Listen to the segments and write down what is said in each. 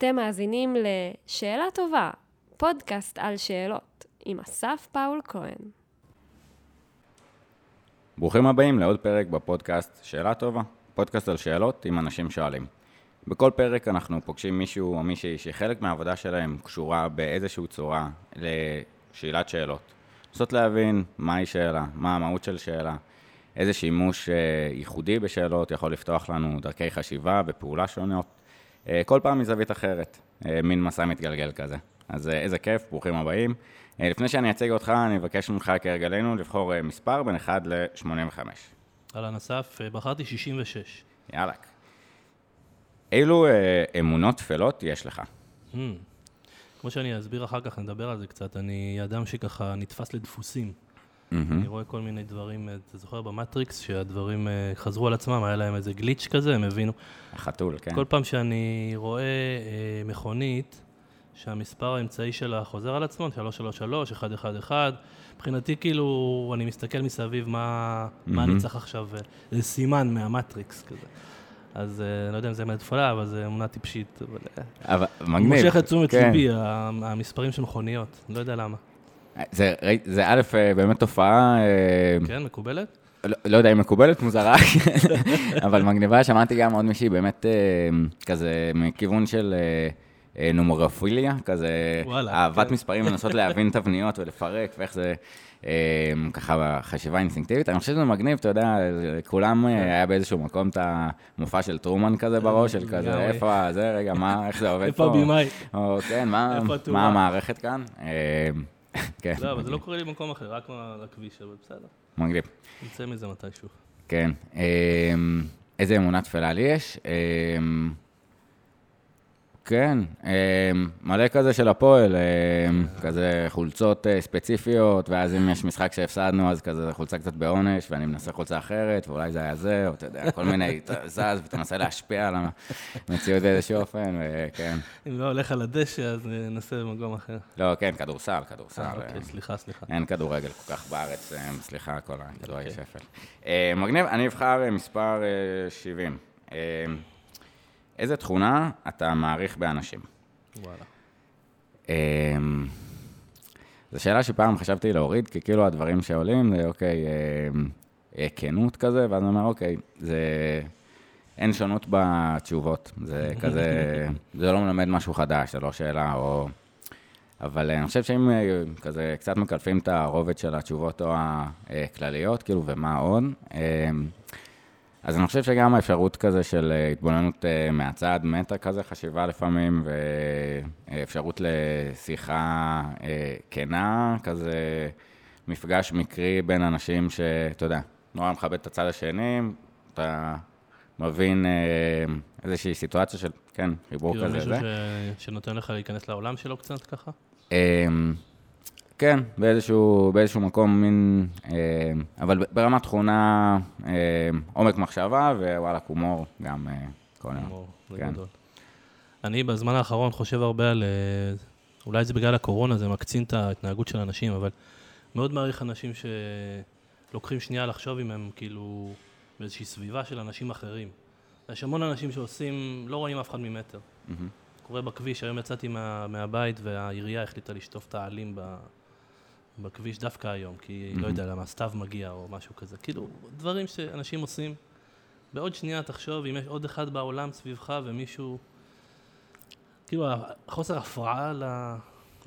אתם מאזינים ל"שאלה טובה", פודקאסט על שאלות, עם אסף פאול כהן. ברוכים הבאים לעוד פרק בפודקאסט שאלה טובה, פודקאסט על שאלות עם אנשים שואלים. בכל פרק אנחנו פוגשים מישהו או מישהי שחלק מהעבודה שלהם קשורה באיזושהי צורה לשאלת שאלות. לנסות להבין מהי שאלה, מה המהות של שאלה, איזה שימוש אה, ייחודי בשאלות יכול לפתוח לנו דרכי חשיבה ופעולה שונות. אה, כל פעם מזווית אחרת, אה, מין מסע מתגלגל כזה. אז איזה כיף, ברוכים הבאים. לפני שאני אציג אותך, אני אבקש ממך כהרגלנו לבחור מספר בין 1 ל-85. אהלן אסף, בחרתי 66. יאללה. אילו אמונות טפלות יש לך? Hmm. כמו שאני אסביר אחר כך, נדבר על זה קצת, אני אדם שככה נתפס לדפוסים. Mm-hmm. אני רואה כל מיני דברים, אתה זוכר במטריקס, שהדברים uh, חזרו על עצמם, היה להם איזה גליץ' כזה, הם הבינו. החתול, כן. כל פעם שאני רואה uh, מכונית, שהמספר האמצעי שלה חוזר על עצמו, 333, 111, מבחינתי כאילו, אני מסתכל מסביב מה, mm-hmm. מה אני צריך עכשיו, אה, זה סימן מהמטריקס כזה. אז אני לא יודע אם זה אמת תפולה, אבל זו אמונה טיפשית. אבל מגניב. מושך את תשומת כן. ליבי, המספרים של מכוניות, לא יודע למה. זה, זה א', אה, באמת תופעה... אה, כן, מקובלת? לא, לא יודע אם מקובלת, מוזרה, אבל מגניבה, שמעתי גם עוד מישהי באמת אה, כזה מכיוון של נומרופיליה, כזה וואלה, אהבת כן. מספרים, לנסות להבין תבניות ולפרק ואיך זה... ככה חשיבה אינסטינקטיבית. אני חושב שזה מגניב, אתה יודע, כולם כן. היה באיזשהו מקום את המופע של טרומן כזה בראש, של כזה, איפה זה, רגע, מה, איך זה עובד פה? איפה הבמאי? כן, מה המערכת כאן? כן. לא, אבל זה לא קורה לי במקום אחר, רק לכביש, אבל בסדר. מגניב. נצא מזה מתישהו. כן. אמ, איזה אמונה תפלה לי יש? כן, אמ, מלא כזה של הפועל, אמ, כזה חולצות אה, ספציפיות, ואז אם יש משחק שהפסדנו, אז כזה חולצה קצת בעונש, ואני מנסה חולצה אחרת, ואולי זה היה זה, או אתה יודע, כל מיני, זז, ואתה מנסה להשפיע על המציאות באיזשהו אופן, וכן. אם לא הולך על הדשא, אז ננסה במקום אחר. לא, כן, כדורסל, כדורסל. אה, אוקיי, סליחה, סליחה. אין כדורגל כל כך בארץ, אה, סליחה, כל הכדורגל אוקיי. שפל. מגניב, אני אבחר מספר 70. איזה תכונה אתה מעריך באנשים? וואלה. אמ, זו שאלה שפעם חשבתי להוריד, כי כאילו הדברים שעולים זה אוקיי, אמ, אה, כנות כזה, ואז אני אומר, אוקיי, זה... אין שונות בתשובות, זה כזה, זה לא מלמד משהו חדש, זה לא שאלה, או... אבל אני חושב שאם אה, כזה קצת מקלפים את הרובד של התשובות או הכלליות, כאילו, ומה עוד, אמ, אז אני חושב שגם האפשרות כזה של אה, התבוננות אה, מהצד, מטה כזה, חשיבה לפעמים, ואפשרות לשיחה אה, כנה, כזה מפגש מקרי בין אנשים שאתה יודע, נורא מכבד את הצד השני, אתה מבין איזושהי סיטואציה של, כן, חיבור כאילו כזה. כאילו מישהו ש... שנותן לך להיכנס לעולם שלו קצת ככה? כן, באיזשהו, באיזשהו מקום, מין, אה, אבל ברמת תכונה, אה, עומק מחשבה, ווואלה, הומור גם אה, כל יום. הומור, זה כן. גדול. אני בזמן האחרון חושב הרבה על, אה, אולי זה בגלל הקורונה, זה מקצין את ההתנהגות של אנשים, אבל מאוד מעריך אנשים שלוקחים שנייה לחשוב אם הם כאילו באיזושהי סביבה של אנשים אחרים. יש המון אנשים שעושים, לא רואים אף אחד ממטר. Mm-hmm. קורה בכביש, היום יצאתי מה, מהבית והעירייה החליטה לשטוף את העלים ב... בכביש דווקא היום, כי mm-hmm. לא יודע למה, סתיו מגיע או משהו כזה. כאילו, דברים שאנשים עושים. בעוד שנייה תחשוב אם יש עוד אחד בעולם סביבך ומישהו... כאילו, חוסר הפרעה לה...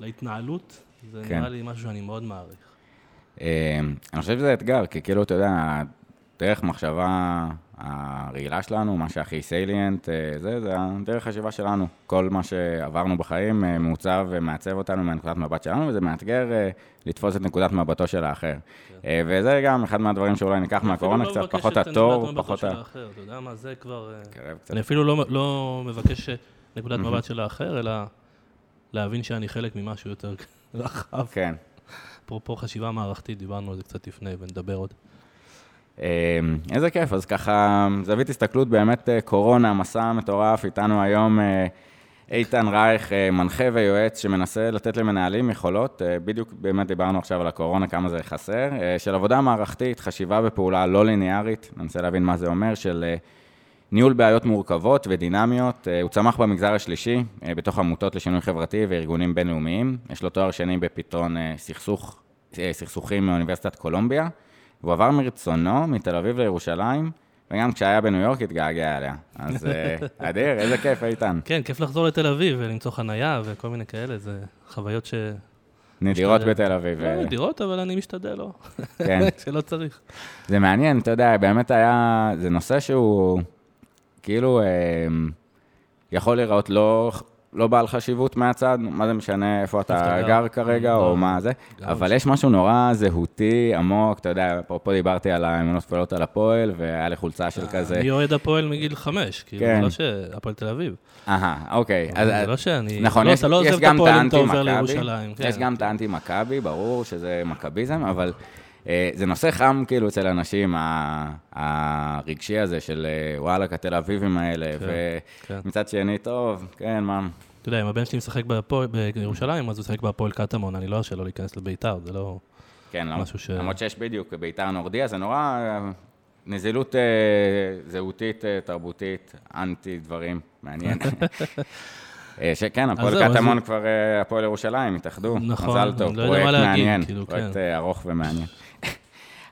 להתנהלות, זה כן. נראה לי משהו שאני מאוד מעריך. אה, אני חושב שזה אתגר, כי כאילו, אתה יודע, דרך מחשבה הרעילה שלנו, מה שהכי סיליאנט, אה, זה, זה הדרך חשיבה שלנו. כל מה שעברנו בחיים אה, מעוצב ומעצב אותנו מהנקודת מבט שלנו, וזה מאתגר אה, לתפוס את נקודת מבטו של האחר. כן. וזה גם אחד מהדברים שאולי ניקח מהקורונה, לא קצת פחות התור, פחות ה... אתה יודע מה, זה כבר... אני אפילו לא, לא מבקש נקודת מבט של האחר, אלא להבין שאני חלק ממשהו יותר רחב. כן. אפרופו חשיבה מערכתית, דיברנו על זה קצת לפני ונדבר עוד. אמ, איזה כיף, אז ככה, זווית הסתכלות באמת אה, קורונה, מסע מטורף, איתנו היום אה, איתן רייך, אה, מנחה ויועץ שמנסה לתת למנהלים יכולות, בדיוק באמת דיברנו עכשיו על הקורונה, כמה זה חסר, של עבודה מערכתית, חשיבה ופעולה לא ליניארית, ננסה להבין מה זה אומר, של ניהול בעיות מורכבות ודינמיות. הוא צמח במגזר השלישי, בתוך עמותות לשינוי חברתי וארגונים בינלאומיים. יש לו תואר שני בפתרון סכסוך, סכסוכים מאוניברסיטת קולומביה. הוא עבר מרצונו מתל אביב לירושלים, וגם כשהיה בניו יורק התגעגע אליה. אז אה, אדיר, איזה כיף, איתן. כן, כיף לחזור לתל אביב ולמצוא חנייה וכל מיני כאלה, זה חוויות ש... נדירות. בתל אביב. לא אה, נדירות, אבל אני משתדל, לא. כן. כשלא צריך. זה מעניין, אתה יודע, באמת היה, זה נושא שהוא כאילו אה, יכול להיראות לא, לא בעל חשיבות מהצד, מה זה משנה איפה אתה גר. כרגע, או מה זה, אבל יש משהו נורא זהותי, עמוק, אתה יודע, אפרופו דיברתי על האמונות כפולות על הפועל, והיה לי חולצה של כזה, אני אוהד הפועל מגיל חמש, כאילו, כן. לא שהפועל תל אביב. אהה, אוקיי, זה לא שאני... נכון, יש, אתה לא יש עוזב את גם את הפועל אם אתה עובר האנטי-מכבי, לירושלים. יש. גם את האנטי-מכבי, ברור שזה מכביזם, אבל אה, זה נושא חם כאילו אצל אנשים, הרגשי הזה של אה, וואלכ, התל אביבים האלה, כן, כן. ומצד שני, טוב, כן, מה, אתה יודע, אם הבן שלי משחק בירושלים, אז הוא משחק בהפועל קטמון, אני לא ארשה לו להיכנס לביתר, זה לא... כן, לא, משהו ש- למרות שיש בדיוק ביתר נורדיה, זה נורא אה, נזילות אה, זהותית, אה, תרבותית, אנטי דברים, מעניין. אה, שכן, הפועל קטמון כבר, אה, הפועל ירושלים, התאחדו, נכון, מזל טוב, לא פרויקט מעניין, כאילו, פרויקט כן. אה, ארוך ומעניין.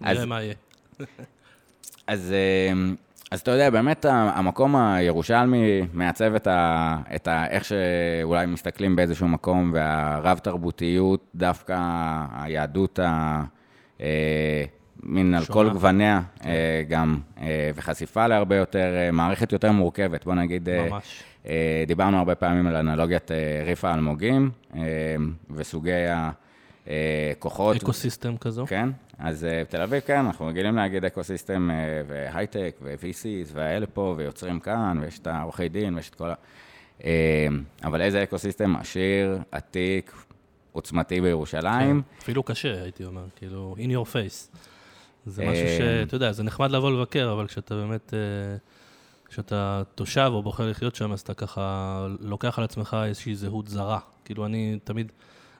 אז- נראה מה יהיה. אז, אה, אז אתה יודע, באמת ה- המקום הירושלמי מעצב את, ה, את ה, איך שאולי מסתכלים באיזשהו מקום, והרב-תרבותיות, דווקא היהדות, ה, אה, מין על כל. גווניה, אה, גם, אה, וחשיפה להרבה יותר, אה, מערכת יותר מורכבת, בוא נגיד, אה, ממש. דיברנו הרבה פעמים על אנלוגיית ריף האלמוגים, וסוגי הכוחות. אקו-סיסטם כזו. כן, אז אה, בתל אביב, כן, אנחנו רגילים להגיד אקו-סיסטם אה, והייטק ו-VCs והאלה פה, ויוצרים כאן, ויש את העורכי דין, ויש את כל ה... אה, אבל איזה אקו-סיסטם עשיר, עתיק, עוצמתי בירושלים. כן, אפילו קשה, הייתי אומר, כאילו, in your face. זה אה, משהו שאתה יודע, זה נחמד לבוא לבקר, אבל כשאתה באמת, אה, כשאתה תושב או בוחר לחיות שם, אז אתה ככה לוקח על עצמך איזושהי זהות זרה. כאילו, אני תמיד,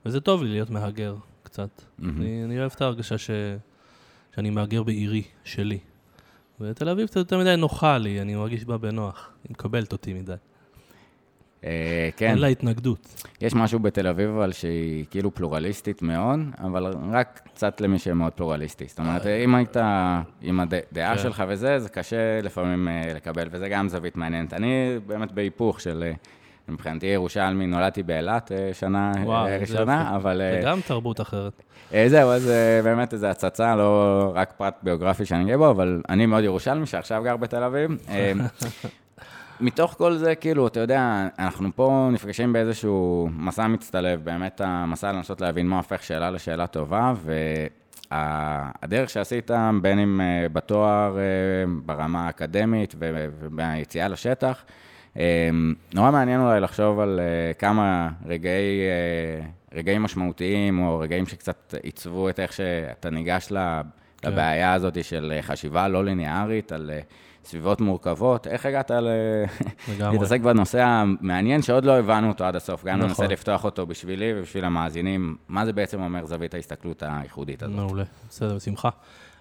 וזה טוב לי להיות מהגר קצת. אני, אני אוהב את ההרגשה ש, שאני מהגר בעירי, שלי. ותל אביב קצת יותר מדי נוחה לי, אני מרגיש בה בנוח. היא מקבלת אותי מדי. אה, כן, אין לה התנגדות. יש משהו בתל אביב, אבל שהיא כאילו פלורליסטית מאוד, אבל רק קצת למי שמאוד פלורליסטי. זאת אומרת, אם היית עם הדעה כן. שלך וזה, זה קשה לפעמים אה, לקבל, וזה גם זווית מעניינת. אני באמת בהיפוך של... מבחינתי ירושלמי, נולדתי באילת אה, שנה אה, וואו, זה ראשונה, יופי. אבל... זה אה, גם תרבות אחרת. זהו, אז באמת איזו הצצה, לא רק פרט ביוגרפי שאני גאה בו, אבל אני מאוד ירושלמי, שעכשיו גר בתל אביב. מתוך כל זה, כאילו, אתה יודע, אנחנו פה נפגשים באיזשהו מסע מצטלב, באמת המסע לנסות להבין מה הופך שאלה לשאלה טובה, והדרך שעשית, בין אם בתואר, ברמה האקדמית ו- וביציאה לשטח, נורא מעניין אולי לחשוב על אה, כמה רגעי, אה, רגעים משמעותיים, או רגעים שקצת עיצבו את איך שאתה ניגש ל- כן. לבעיה הזאת של אה, חשיבה לא ליניארית, על סביבות מורכבות. איך הגעת ל... להתעסק בנושא המעניין שעוד לא הבנו אותו עד הסוף. גם נכון. ננסה לפתוח אותו בשבילי ובשביל המאזינים. מה זה בעצם אומר זווית ההסתכלות הייחודית הזאת? מעולה, בסדר, בשמחה.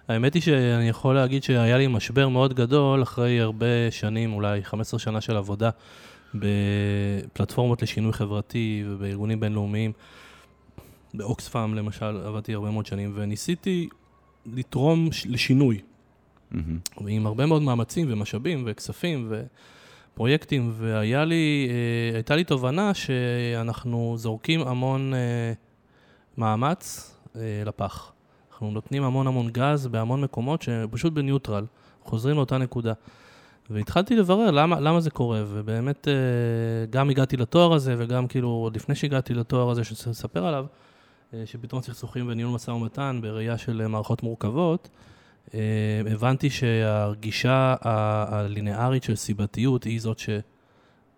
האמת היא שאני יכול להגיד שהיה לי משבר מאוד גדול אחרי הרבה שנים, אולי 15 שנה של עבודה בפלטפורמות לשינוי חברתי ובארגונים בינלאומיים. באוקספאם למשל, עבדתי הרבה מאוד שנים, וניסיתי לתרום לשינוי. מהמם. עם הרבה מאוד מאמצים ומשאבים וכספים ופרויקטים, והיה לי, אה, לי תובנה שאנחנו זורקים המון אה, מאמץ אה, לפח. אנחנו נותנים המון המון גז בהמון מקומות שפשוט בניוטרל, חוזרים לאותה נקודה. והתחלתי לברר למה, למה זה קורה, ובאמת אה, גם הגעתי לתואר הזה, וגם כאילו עוד לפני שהגעתי לתואר הזה, שאני רוצה לספר עליו, אה, שפתאום סכסוכים וניהול משא ומתן בראייה של אה, מערכות מורכבות, הבנתי שהגישה הלינארית של סיבתיות היא זאת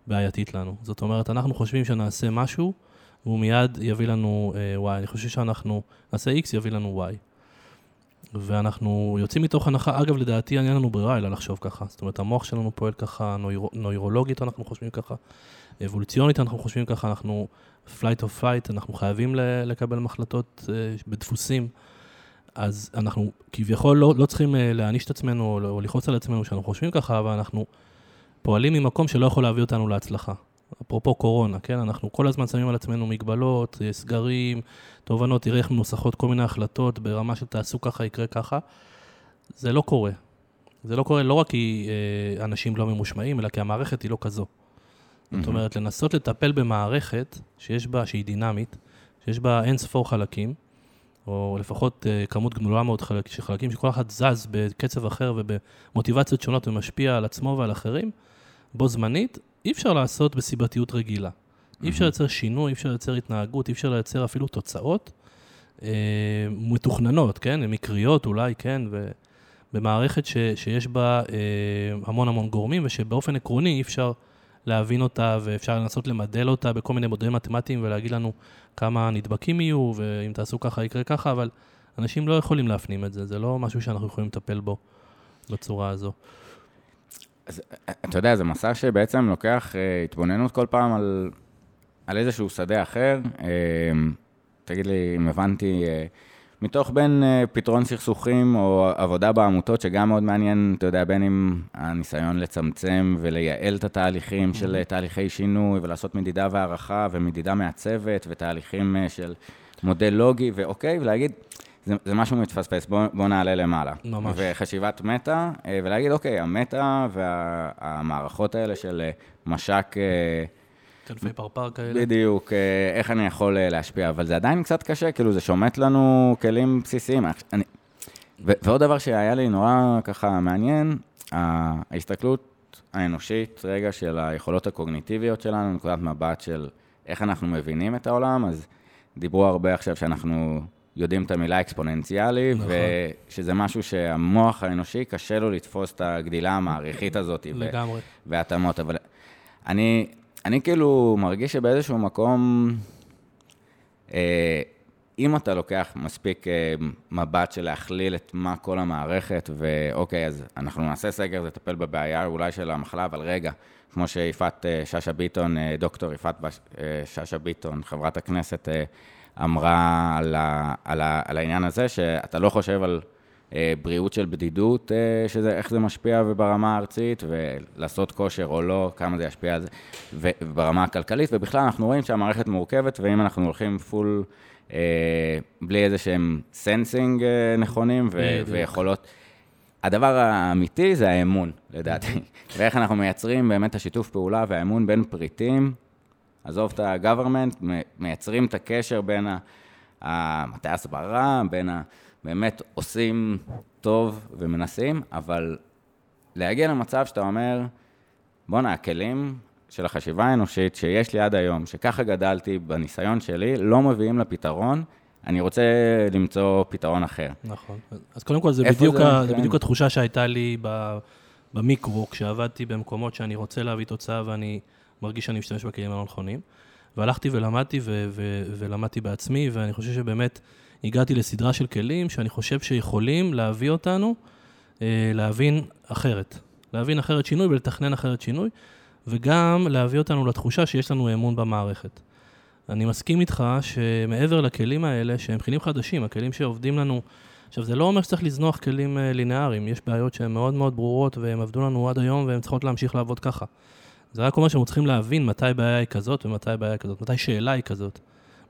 שבעייתית לנו. זאת אומרת, אנחנו חושבים שנעשה משהו, והוא מיד יביא לנו y. אני חושב שאנחנו נעשה x, יביא לנו y. ואנחנו יוצאים מתוך הנחה, אגב, לדעתי אין לנו ברירה אלא לחשוב ככה. זאת אומרת, המוח שלנו פועל ככה, נוירו, נוירולוגית אנחנו חושבים ככה, אבולוציונית אנחנו חושבים ככה, אנחנו flight of flight, אנחנו חייבים לקבל מחלטות אה, בדפוסים. אז אנחנו כביכול לא, לא צריכים אה, להעניש את עצמנו או, או לכעוס על עצמנו שאנחנו חושבים ככה, אבל אנחנו פועלים ממקום שלא יכול להביא אותנו להצלחה. אפרופו קורונה, כן? אנחנו כל הזמן שמים על עצמנו מגבלות, אה, סגרים, תובנות, תראה איך מנוסחות כל מיני החלטות ברמה של תעשו ככה, יקרה ככה. זה לא קורה. זה לא קורה לא רק כי אה, אנשים לא ממושמעים, אלא כי המערכת היא לא כזו. זאת אומרת, לנסות לטפל במערכת שיש בה, שהיא דינמית, שיש בה אין ספור חלקים, או לפחות uh, כמות גדולה מאוד חלק, של חלקים שכל אחד זז בקצב אחר ובמוטיבציות שונות ומשפיע על עצמו ועל אחרים, בו זמנית, אי אפשר לעשות בסיבתיות רגילה. אי אפשר לייצר שינוי, אי אפשר לייצר התנהגות, אי אפשר לייצר אפילו תוצאות uh, מתוכננות, כן? מקריות אולי, כן? ובמערכת ש, שיש בה uh, המון המון גורמים ושבאופן עקרוני אי אפשר... להבין אותה, ואפשר לנסות למדל אותה בכל מיני מודלים מתמטיים ולהגיד לנו כמה נדבקים יהיו, ואם תעשו ככה יקרה ככה, אבל אנשים לא יכולים להפנים את זה, זה לא משהו שאנחנו יכולים לטפל בו בצורה הזו. אז אתה יודע, זה מסע שבעצם לוקח uh, התבוננות כל פעם על, על איזשהו שדה אחר. Uh, תגיד לי אם הבנתי, מתוך בין uh, פתרון סכסוכים או עבודה בעמותות, שגם מאוד מעניין, אתה יודע, בין אם הניסיון לצמצם ולייעל את התהליכים. של תהליכי שינוי, ולעשות מדידה והערכה, ומדידה מהצוות, ותהליכים של מודל לוגי, ואוקיי, ולהגיד, זה, זה משהו מתפספס, בואו בוא נעלה למעלה. ממש. וחשיבת מטא, uh, ולהגיד, אוקיי, המטא והמערכות וה, האלה של uh, מש"ק... Uh, כנפי פרפר כאלה. בדיוק, אה, איך אני יכול אה, להשפיע, אבל זה עדיין קצת קשה, כאילו זה שומט לנו כלים בסיסיים. אני, ו- ועוד דבר שהיה לי נורא ככה מעניין, ההסתכלות האנושית, רגע, של היכולות הקוגניטיביות שלנו, נקודת מבט של איך אנחנו מבינים את העולם, אז דיברו הרבה עכשיו שאנחנו יודעים את המילה אקספוננציאלי, נכון. ושזה משהו שהמוח האנושי, קשה לו לתפוס את הגדילה המעריכית הזאת. לגמרי. והתאמות, אבל אני, אני כאילו מרגיש שבאיזשהו מקום, אה, אם אתה לוקח מספיק אה, מבט של להכליל את מה כל המערכת, ואוקיי, אז אנחנו נעשה סגר, זה לטפל בבעיה אולי של המחלה, אבל רגע, כמו שיפעת אה, שאשא ביטון, אה, דוקטור יפעת אה, שאשא ביטון, חברת הכנסת, אה, אמרה על, ה, על, ה, על העניין הזה, שאתה לא חושב על... אה, בריאות של בדידות, אה, שזה, איך זה משפיע וברמה הארצית, ולעשות כושר או לא, כמה זה ישפיע על זה, וברמה הכלכלית, ובכלל אנחנו רואים שהמערכת מורכבת, ואם אנחנו הולכים full, אה, בלי איזה שהם sensing אה, נכונים ו- ויכולות... הדבר האמיתי זה האמון, לדעתי, ואיך אנחנו מייצרים באמת השיתוף פעולה והאמון בין פריטים, עזוב את ה-government, מייצרים את הקשר בין המטה ההסברה, בין ה... באמת עושים טוב ומנסים, אבל להגיע למצב שאתה אומר, בואנה, הכלים של החשיבה האנושית שיש לי עד היום, שככה גדלתי בניסיון שלי, לא מביאים לפתרון, אני רוצה למצוא פתרון אחר. נכון. אז קודם כל, זה, בדיוק, זה, ה... כן. זה בדיוק התחושה שהייתה לי במיקרו, כשעבדתי במקומות שאני רוצה להביא תוצאה ואני מרגיש שאני משתמש בכלים הלא נכונים. והלכתי ולמדתי ו- ו- ולמדתי בעצמי, ואני חושב שבאמת... הגעתי לסדרה של כלים שאני חושב שיכולים להביא אותנו אה, להבין אחרת. להבין אחרת שינוי ולתכנן אחרת שינוי, וגם להביא אותנו לתחושה שיש לנו אמון במערכת. אני מסכים איתך שמעבר לכלים האלה, שהם כלים חדשים, הכלים שעובדים לנו... עכשיו, זה לא אומר שצריך לזנוח כלים אה, לינאריים, יש בעיות שהן מאוד מאוד ברורות והן עבדו לנו עד היום והן צריכות להמשיך לעבוד ככה. זה רק אומר שאנחנו צריכים להבין מתי בעיה היא כזאת ומתי בעיה היא כזאת, מתי שאלה היא כזאת.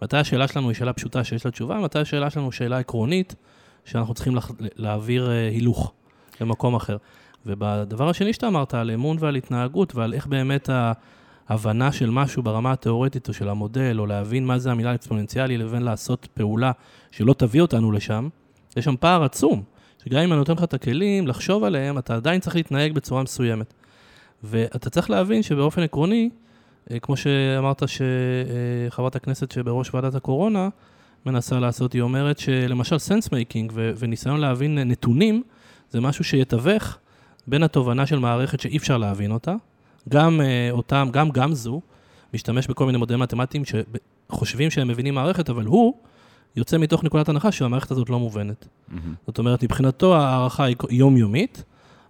מתי השאלה שלנו היא שאלה פשוטה שיש לה תשובה, מתי השאלה שלנו היא שאלה עקרונית, שאנחנו צריכים לה, להעביר אה, הילוך למקום אחר. ובדבר השני שאתה אמרת, על אמון ועל התנהגות ועל איך באמת ההבנה של משהו ברמה התיאורטית או של המודל, או להבין מה זה המילה אקספוננציאלי, לבין לעשות פעולה שלא תביא אותנו לשם, יש שם פער עצום. שגם אם אני נותן לך את הכלים לחשוב עליהם, אתה עדיין צריך להתנהג בצורה מסוימת. ואתה צריך להבין שבאופן עקרוני, אה, כמו שאמרת שחברת הכנסת שבראש ועדת הקורונה מנסה לעשות, היא אומרת שלמשל sense making וניסיון להבין נתונים, זה משהו שיתווך בין התובנה של מערכת שאי אפשר להבין אותה, גם אה, אותם, גם גמזו, משתמש בכל מיני מודלים מתמטיים שחושבים שהם מבינים מערכת, אבל הוא יוצא מתוך נקודת הנחה שהמערכת הזאת לא מובנת. Mm-hmm. זאת אומרת, מבחינתו ההערכה היא יומיומית,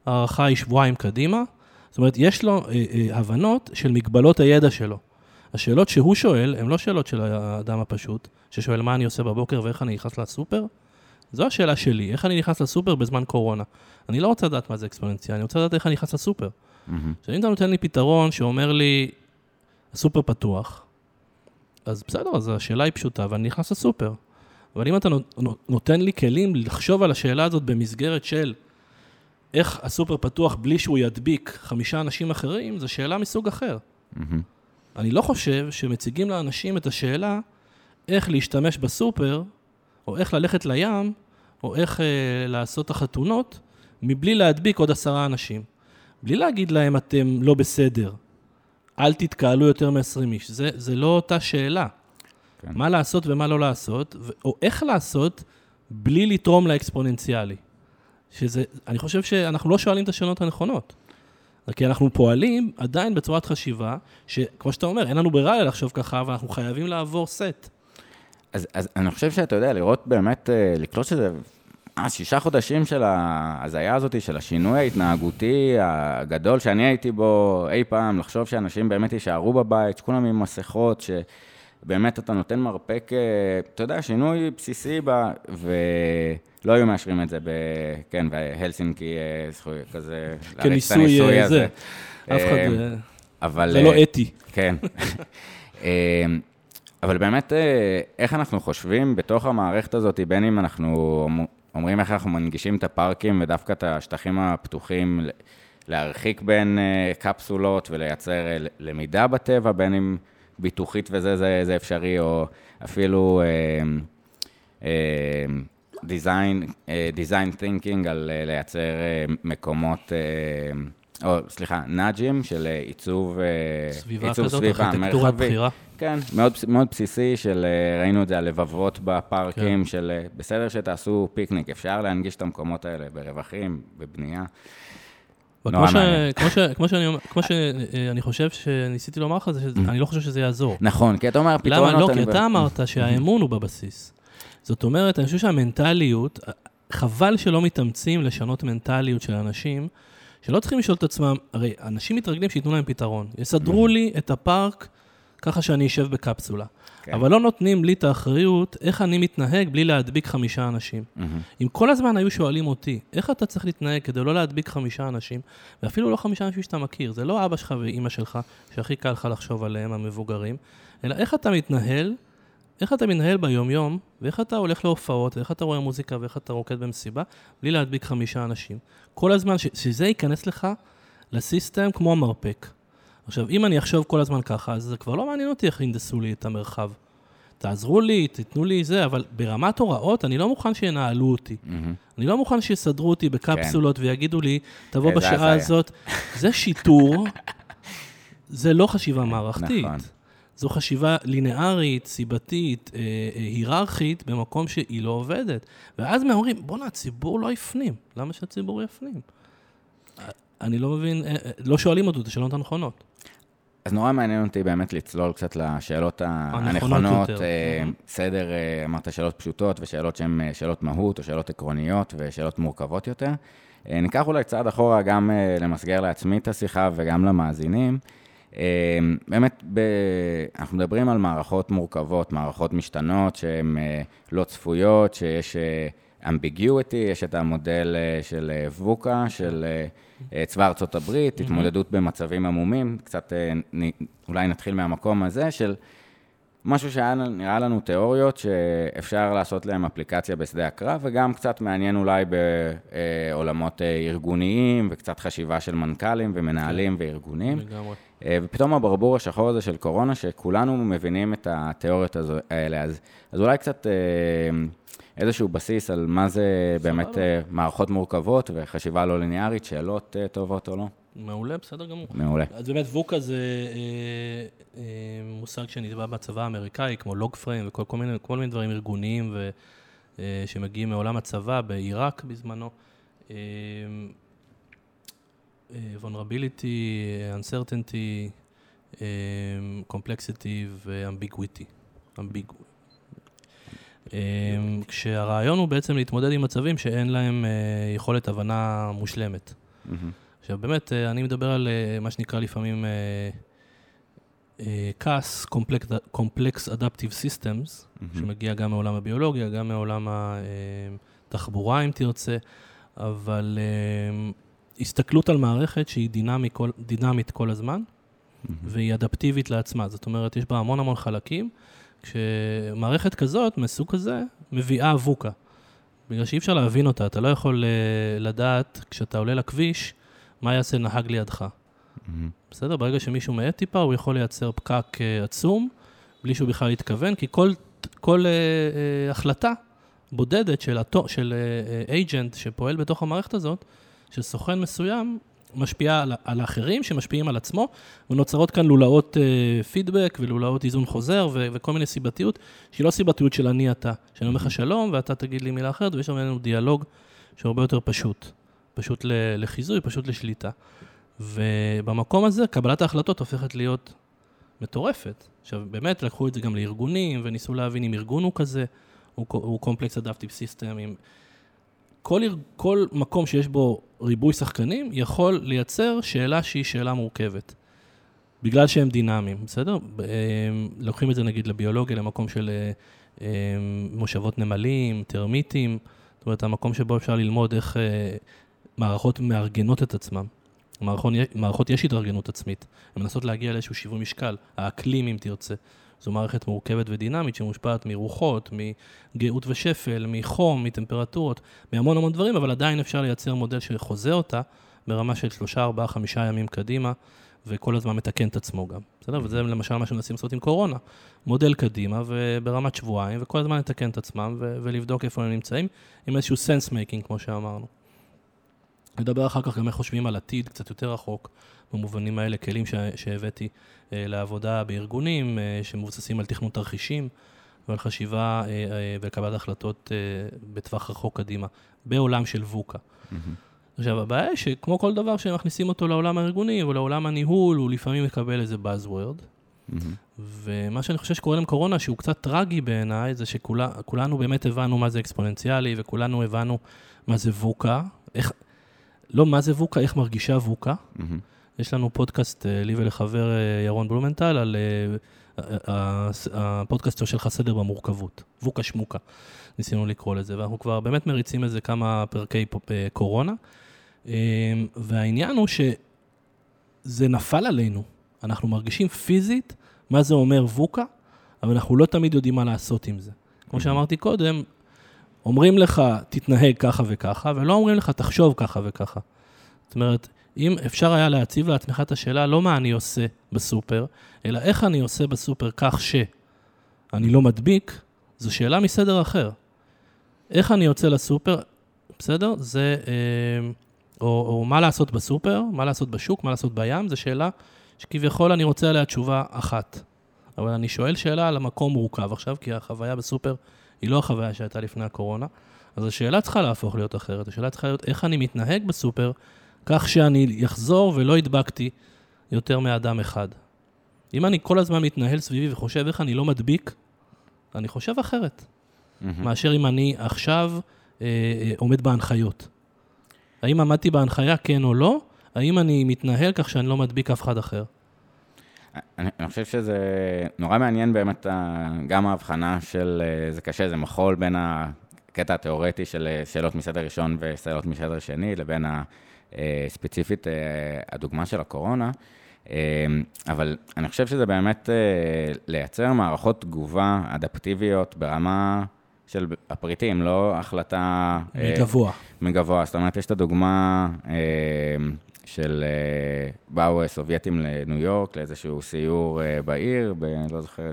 ההערכה היא שבועיים קדימה, זאת אומרת, יש לו אה, אה, הבנות של מגבלות הידע שלו. השאלות שהוא שואל, הן לא שאלות של האדם הפשוט, ששואל מה אני עושה בבוקר ואיך אני נכנס לסופר. זו השאלה שלי, איך אני נכנס לסופר בזמן קורונה. אני לא רוצה לדעת מה זה אקספוננציאלי, אני רוצה לדעת איך אני נכנס לסופר. עכשיו, אם אתה נותן לי פתרון שאומר לי, הסופר פתוח, אז בסדר, אז השאלה היא פשוטה, ואני נכנס לסופר. אבל אם אתה נותן לי כלים לחשוב על השאלה הזאת במסגרת של איך הסופר פתוח בלי שהוא ידביק חמישה אנשים אחרים, זו שאלה מסוג אחר. אני לא חושב שמציגים לאנשים את השאלה איך להשתמש בסופר, או איך ללכת לים, או איך אה, לעשות את החתונות, מבלי להדביק עוד עשרה אנשים. בלי להגיד להם, אתם לא בסדר, אל תתקהלו יותר מ-20 איש. זה, זה לא אותה שאלה. כן. מה לעשות ומה לא לעשות, או איך לעשות בלי לתרום לאקספוננציאלי. שזה, אני חושב שאנחנו לא שואלים את השאלות הנכונות. כי אנחנו פועלים עדיין בצורת חשיבה, שכמו שאתה אומר, אין לנו ברירה לחשוב ככה, ואנחנו חייבים לעבור סט. אז, אז אני חושב שאתה יודע, לראות באמת, אה, לקלוט שזה אה, שישה חודשים של ההזיה הזאת, של השינוי ההתנהגותי הגדול שאני הייתי בו אי פעם, לחשוב שאנשים באמת יישארו בבית, שכולם עם מסכות, שבאמת אתה נותן מרפק, אה, אתה יודע, שינוי בסיסי, ב... ולא היו מאשרים את זה, ב... כן, בהלסינקי, אה, כזה, כניסוי זה. אף אחד... אבל... זה לא אתי. כן. אבל באמת, איך אנחנו חושבים בתוך המערכת הזאת, בין אם אנחנו אומרים איך אנחנו מנגישים את הפארקים ודווקא את השטחים הפתוחים, להרחיק בין אה, קפסולות ולייצר אה, למידה בטבע, בין אם ביטוחית וזה זה, זה אפשרי, או אפילו דיזיין, דיזיין תינקינג על אה, לייצר מקומות, או סליחה, נאג'ים של עיצוב סביבה עיצוב כזאת, סביבה, ארכיטקטורת בחירה. כן, מאוד, מאוד בסיסי של, אה, ראינו את זה, הלבבות בפארקים, כן. של אה, בסדר שתעשו פיקניק, אפשר להנגיש את המקומות האלה ברווחים, בבנייה. כמו, ש... כמו, ש... כמו, שאני... כמו שאני חושב שניסיתי לומר לך, זה שאני לא חושב שזה יעזור. נכון, כי אתה אומר, פתרונות... למה לא? כי אתה אמרת שהאמון הוא בבסיס. זאת אומרת, אני חושב שהמנטליות, חבל שלא מתאמצים לשנות מנטליות של אנשים, שלא צריכים לשאול את עצמם, הרי אנשים מתרגלים שייתנו להם פתרון. יסדרו לי את הפארק ככה שאני אשב בקפסולה. כן. אבל לא נותנים לי את האחריות איך אני מתנהג בלי להדביק חמישה אנשים. Mm-hmm. אם כל הזמן היו שואלים אותי, איך אתה צריך להתנהג כדי לא להדביק חמישה אנשים, ואפילו לא חמישה אנשים שאתה מכיר, זה לא אבא שלך ואימא שלך, שהכי קל לך לחשוב עליהם, המבוגרים, אלא איך אתה מתנהל, איך אתה מתנהל ביום-יום, ואיך אתה הולך להופעות, ואיך אתה רואה מוזיקה, ואיך אתה רוקד במסיבה, בלי להדביק חמישה אנשים. כל הזמן, ש- שזה ייכנס לך לסיסטם כמו המרפק. עכשיו, אם אני אחשוב כל הזמן ככה, אז זה כבר לא מעניין אותי איך ינדסו לי את המרחב. תעזרו לי, תיתנו לי זה, אבל ברמת הוראות, אני לא מוכן שינהלו אותי. Mm-hmm. אני לא מוכן שיסדרו אותי בקפסולות כן. ויגידו לי, תבוא בשעה הזאת. זה שיטור, זה לא חשיבה מערכתית. נכון. זו חשיבה לינארית, סיבתית, אה, אה, היררכית, במקום שהיא לא עובדת. ואז אומרים, בואנה, הציבור לא הפנים. למה שהציבור יפנים? אני לא מבין, אה, אה, לא שואלים אותו את השאלות הנכונות. אז נורא מעניין אותי באמת לצלול קצת לשאלות הנכונות. יותר. אה, סדר, אמרת שאלות פשוטות ושאלות שהן שאלות מהות או שאלות עקרוניות ושאלות מורכבות יותר. ניקח אולי צעד אחורה גם למסגר לעצמי את השיחה וגם למאזינים. באמת, ב... אנחנו מדברים על מערכות מורכבות, מערכות משתנות שהן לא צפויות, שיש אמביגיוטי, יש את המודל של ווקה, של צבא ארצות הברית, התמודדות במצבים עמומים, קצת אולי נתחיל מהמקום הזה של משהו שהיה נראה לנו תיאוריות שאפשר לעשות להם אפליקציה בשדה הקרב, וגם קצת מעניין אולי בעולמות ארגוניים, וקצת חשיבה של מנכ"לים ומנהלים כן. וארגונים. לגמרי. ופתאום הברבור השחור הזה של קורונה, שכולנו מבינים את התיאוריות האלה, אז, אז אולי קצת... איזשהו בסיס על מה זה באמת אה, מערכות מורכבות וחשיבה לא ליניארית, שאלות אה, טובות או לא. מעולה, בסדר גמור. מעולה. אז באמת ווקה זה אה, אה, מושג שנתבע בצבא האמריקאי, כמו לוג פריים וכל כל מיני, כל מיני דברים ארגוניים ו, אה, שמגיעים מעולם הצבא, בעיראק בזמנו. אה, אה, vulnerability, uncertainty, complexity ו-ambiguity. ambiguity. אמ, כשהרעיון הוא בעצם להתמודד עם מצבים שאין להם אה, יכולת הבנה מושלמת. עכשיו באמת, אה, אני מדבר על אה, מה שנקרא לפעמים CAS, Complex Adaptive Systems, שמגיע גם מעולם הביולוגיה, גם מעולם התחבורה אם תרצה, אבל הסתכלות על מערכת שהיא דינמי כל, דינמית כל הזמן, והיא אדפטיבית לעצמה. זאת אומרת, יש בה המון המון חלקים. כשמערכת כזאת, מסוג כזה, מביאה ווקה. בגלל שאי אפשר להבין אותה, אתה לא יכול אה, לדעת, כשאתה עולה לכביש, מה יעשה נהג לידך. בסדר? ברגע שמישהו מאט טיפה, הוא יכול לייצר פקק אה, עצום, בלי שהוא בכלל יתכוון, כי כל, כל אה, אה, החלטה בודדת של, אטו, של אייג'נט שפועל בתוך המערכת הזאת, של סוכן מסוים, משפיעה על, על האחרים שמשפיעים על עצמו, ונוצרות כאן לולאות אה, פידבק ולולאות איזון חוזר ו, וכל מיני סיבתיות, שהיא לא סיבתיות של אני אתה, שאני אומר לך שלום ואתה תגיד לי מילה אחרת, ויש לנו דיאלוג שהוא הרבה יותר פשוט, פשוט לחיזוי, פשוט לשליטה. ובמקום הזה קבלת ההחלטות הופכת להיות מטורפת. עכשיו, באמת לקחו את זה גם לארגונים, וניסו להבין אם ארגון הוא כזה, הוא, הוא complex adaptive system, עם... כל, כל מקום שיש בו ריבוי שחקנים יכול לייצר שאלה שהיא שאלה מורכבת. בגלל שהם דינמיים, בסדר? לוקחים את זה נגיד לביולוגיה, למקום של אה, מושבות נמלים, טרמיטים, זאת אומרת, המקום שבו אפשר ללמוד איך אה, מערכות מארגנות את עצמם. מערכות, מערכות יש התארגנות עצמית, הן מנסות להגיע לאיזשהו שיווי משקל, האקלים אם תרצה. זו מערכת מורכבת ודינמית שמושפעת מרוחות, מגאות ושפל, מחום, מטמפרטורות, מהמון המון דברים, אבל עדיין אפשר לייצר מודל שחוזה אותה ברמה של שלושה, ארבעה, חמישה ימים קדימה, וכל הזמן מתקן את עצמו גם. בסדר? וזה למשל מה שמנסים לעשות עם קורונה. מודל קדימה וברמת שבועיים, וכל הזמן לתקן את עצמם ו- ולבדוק איפה הם נמצאים, עם איזשהו sense making, כמו שאמרנו. נדבר אחר כך גם איך חושבים על עתיד קצת יותר רחוק, במובנים האלה, כלים ש- שהבאתי אה, לעבודה בארגונים אה, שמבוססים על תכנון תרחישים ועל חשיבה אה, אה, וקבלת החלטות אה, בטווח רחוק קדימה, בעולם של ווקה. Mm-hmm. עכשיו, הבעיה היא שכמו כל דבר שמכניסים אותו לעולם הארגוני או לעולם הניהול, הוא לפעמים מקבל איזה Buzzword. Mm-hmm. ומה שאני חושב שקורה עם קורונה, שהוא קצת טרגי בעיניי, זה שכולנו באמת הבנו מה זה אקספוננציאלי, וכולנו הבנו מה זה ווקה. איך, לא מה זה ווקה, איך מרגישה ווקה. Mm-hmm. יש לנו פודקאסט, אה, לי ולחבר אה, ירון בלומנטל, על אה, הפודקאסט שלך סדר במורכבות, ווקה שמוקה, ניסינו לקרוא לזה, ואנחנו כבר באמת מריצים איזה כמה פרקי קורונה, והעניין הוא שזה נפל עלינו, אנחנו מרגישים פיזית מה זה אומר ווקה, אבל אנחנו לא תמיד יודעים מה לעשות עם זה. כמו שאמרתי קודם, אומרים לך, תתנהג ככה וככה, ולא אומרים לך, תחשוב ככה וככה. זאת אומרת, אם אפשר היה להציב לעצמך את השאלה, לא מה אני עושה בסופר, אלא איך אני עושה בסופר כך שאני לא מדביק, זו שאלה מסדר אחר. איך אני יוצא לסופר, בסדר? זה, אה, או, או מה לעשות בסופר, מה לעשות בשוק, מה לעשות בים, זו שאלה שכביכול אני רוצה עליה תשובה אחת. אבל אני שואל שאלה על המקום מורכב עכשיו, כי החוויה בסופר היא לא החוויה שהייתה לפני הקורונה. אז השאלה צריכה להפוך להיות אחרת. השאלה צריכה להיות איך אני מתנהג בסופר כך שאני אחזור ולא הדבקתי יותר מאדם אחד. אם אני כל הזמן מתנהל סביבי וחושב איך אני לא מדביק, אני חושב אחרת, mm-hmm. מאשר אם אני עכשיו אה, אה, עומד בהנחיות. האם עמדתי בהנחיה, כן או לא? האם אני מתנהל כך שאני לא מדביק אף אחד אחר? אני, אני חושב שזה נורא מעניין באמת, גם ההבחנה של, אה, זה קשה, זה מחול בין הקטע התיאורטי של אה, שאלות מסדר ראשון ושאלות מסדר שני, לבין ה... אה, ספציפית הדוגמה של הקורונה, אבל אני חושב שזה באמת לייצר מערכות תגובה אדפטיביות ברמה של הפריטים, לא החלטה... מגבוה. מגבוה, זאת אומרת, יש את הדוגמה של אה, באו סובייטים לניו יורק, לאיזשהו סיור אה, בעיר, ב... לא זוכר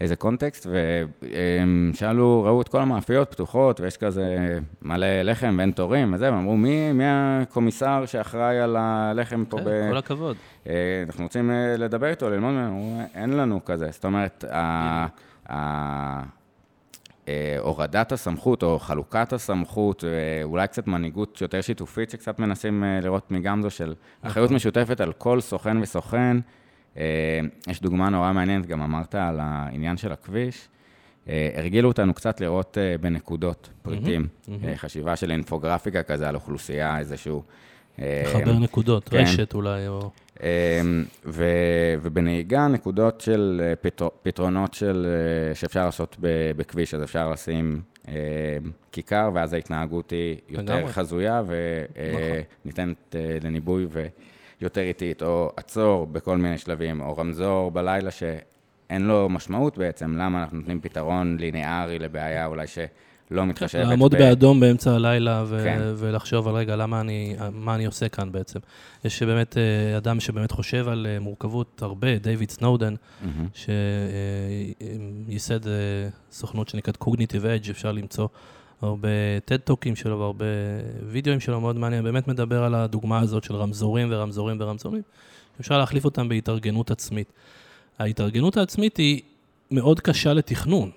איזה קונטקסט, והם שאלו, ראו את כל המאפיות פתוחות, ויש כזה מלא לחם ואין תורים וזה, והם אמרו, מי, מי הקומיסר שאחראי על הלחם פה כן, ב... כל הכבוד. אה, אנחנו רוצים לדבר איתו, ללמוד ממנו, אין לנו כזה. זאת אומרת, ה... אה, הורדת הסמכות או חלוקת הסמכות, אה, אולי קצת מנהיגות יותר שיתופית שקצת מנסים אה, לראות מגמזו של נכון. אחריות משותפת על כל סוכן וסוכן. יש דוגמה נורא מעניינת, גם אמרת על העניין של הכביש. הרגילו אותנו קצת לראות בנקודות פריטים, mm-hmm, mm-hmm. חשיבה של אינפוגרפיקה כזה על אוכלוסייה, איזשהו... לחבר נקודות, כן. רשת אולי, או... אמ, ו- ובנהיגה, נקודות של אה, פתר- פתרונות של, אה, שאפשר לעשות בכביש, אז אפשר לשים אמ, כיכר, ואז ההתנהגות היא יותר לגמרי. חזויה וניתנת לניבוי ויותר איטית, או עצור בכל מיני שלבים, או רמזור בלילה שאין לו משמעות בעצם, למה אנחנו נותנים פתרון ליניארי לבעיה אולי שלא מתחשבת לעמוד ב- באדום באמצע הלילה ו- כן. ולחשוב על רגע, למה אני, מה אני עושה כאן בעצם. יש באמת אה, אדם שבאמת חושב על אה, מורכבות הרבה, דיוויד סנודן, מהמם. שייסד סוכנות שנקראת Cognitive Edge, אפשר למצוא הרבה TED-טוקים שלו והרבה וידאוים שלו, מאוד מעניין, באמת מדבר על הדוגמה הזאת של רמזורים ורמזורים ורמזורים, אפשר להחליף אותם בהתארגנות עצמית. ההתארגנות העצמית היא מאוד קשה לתכנון.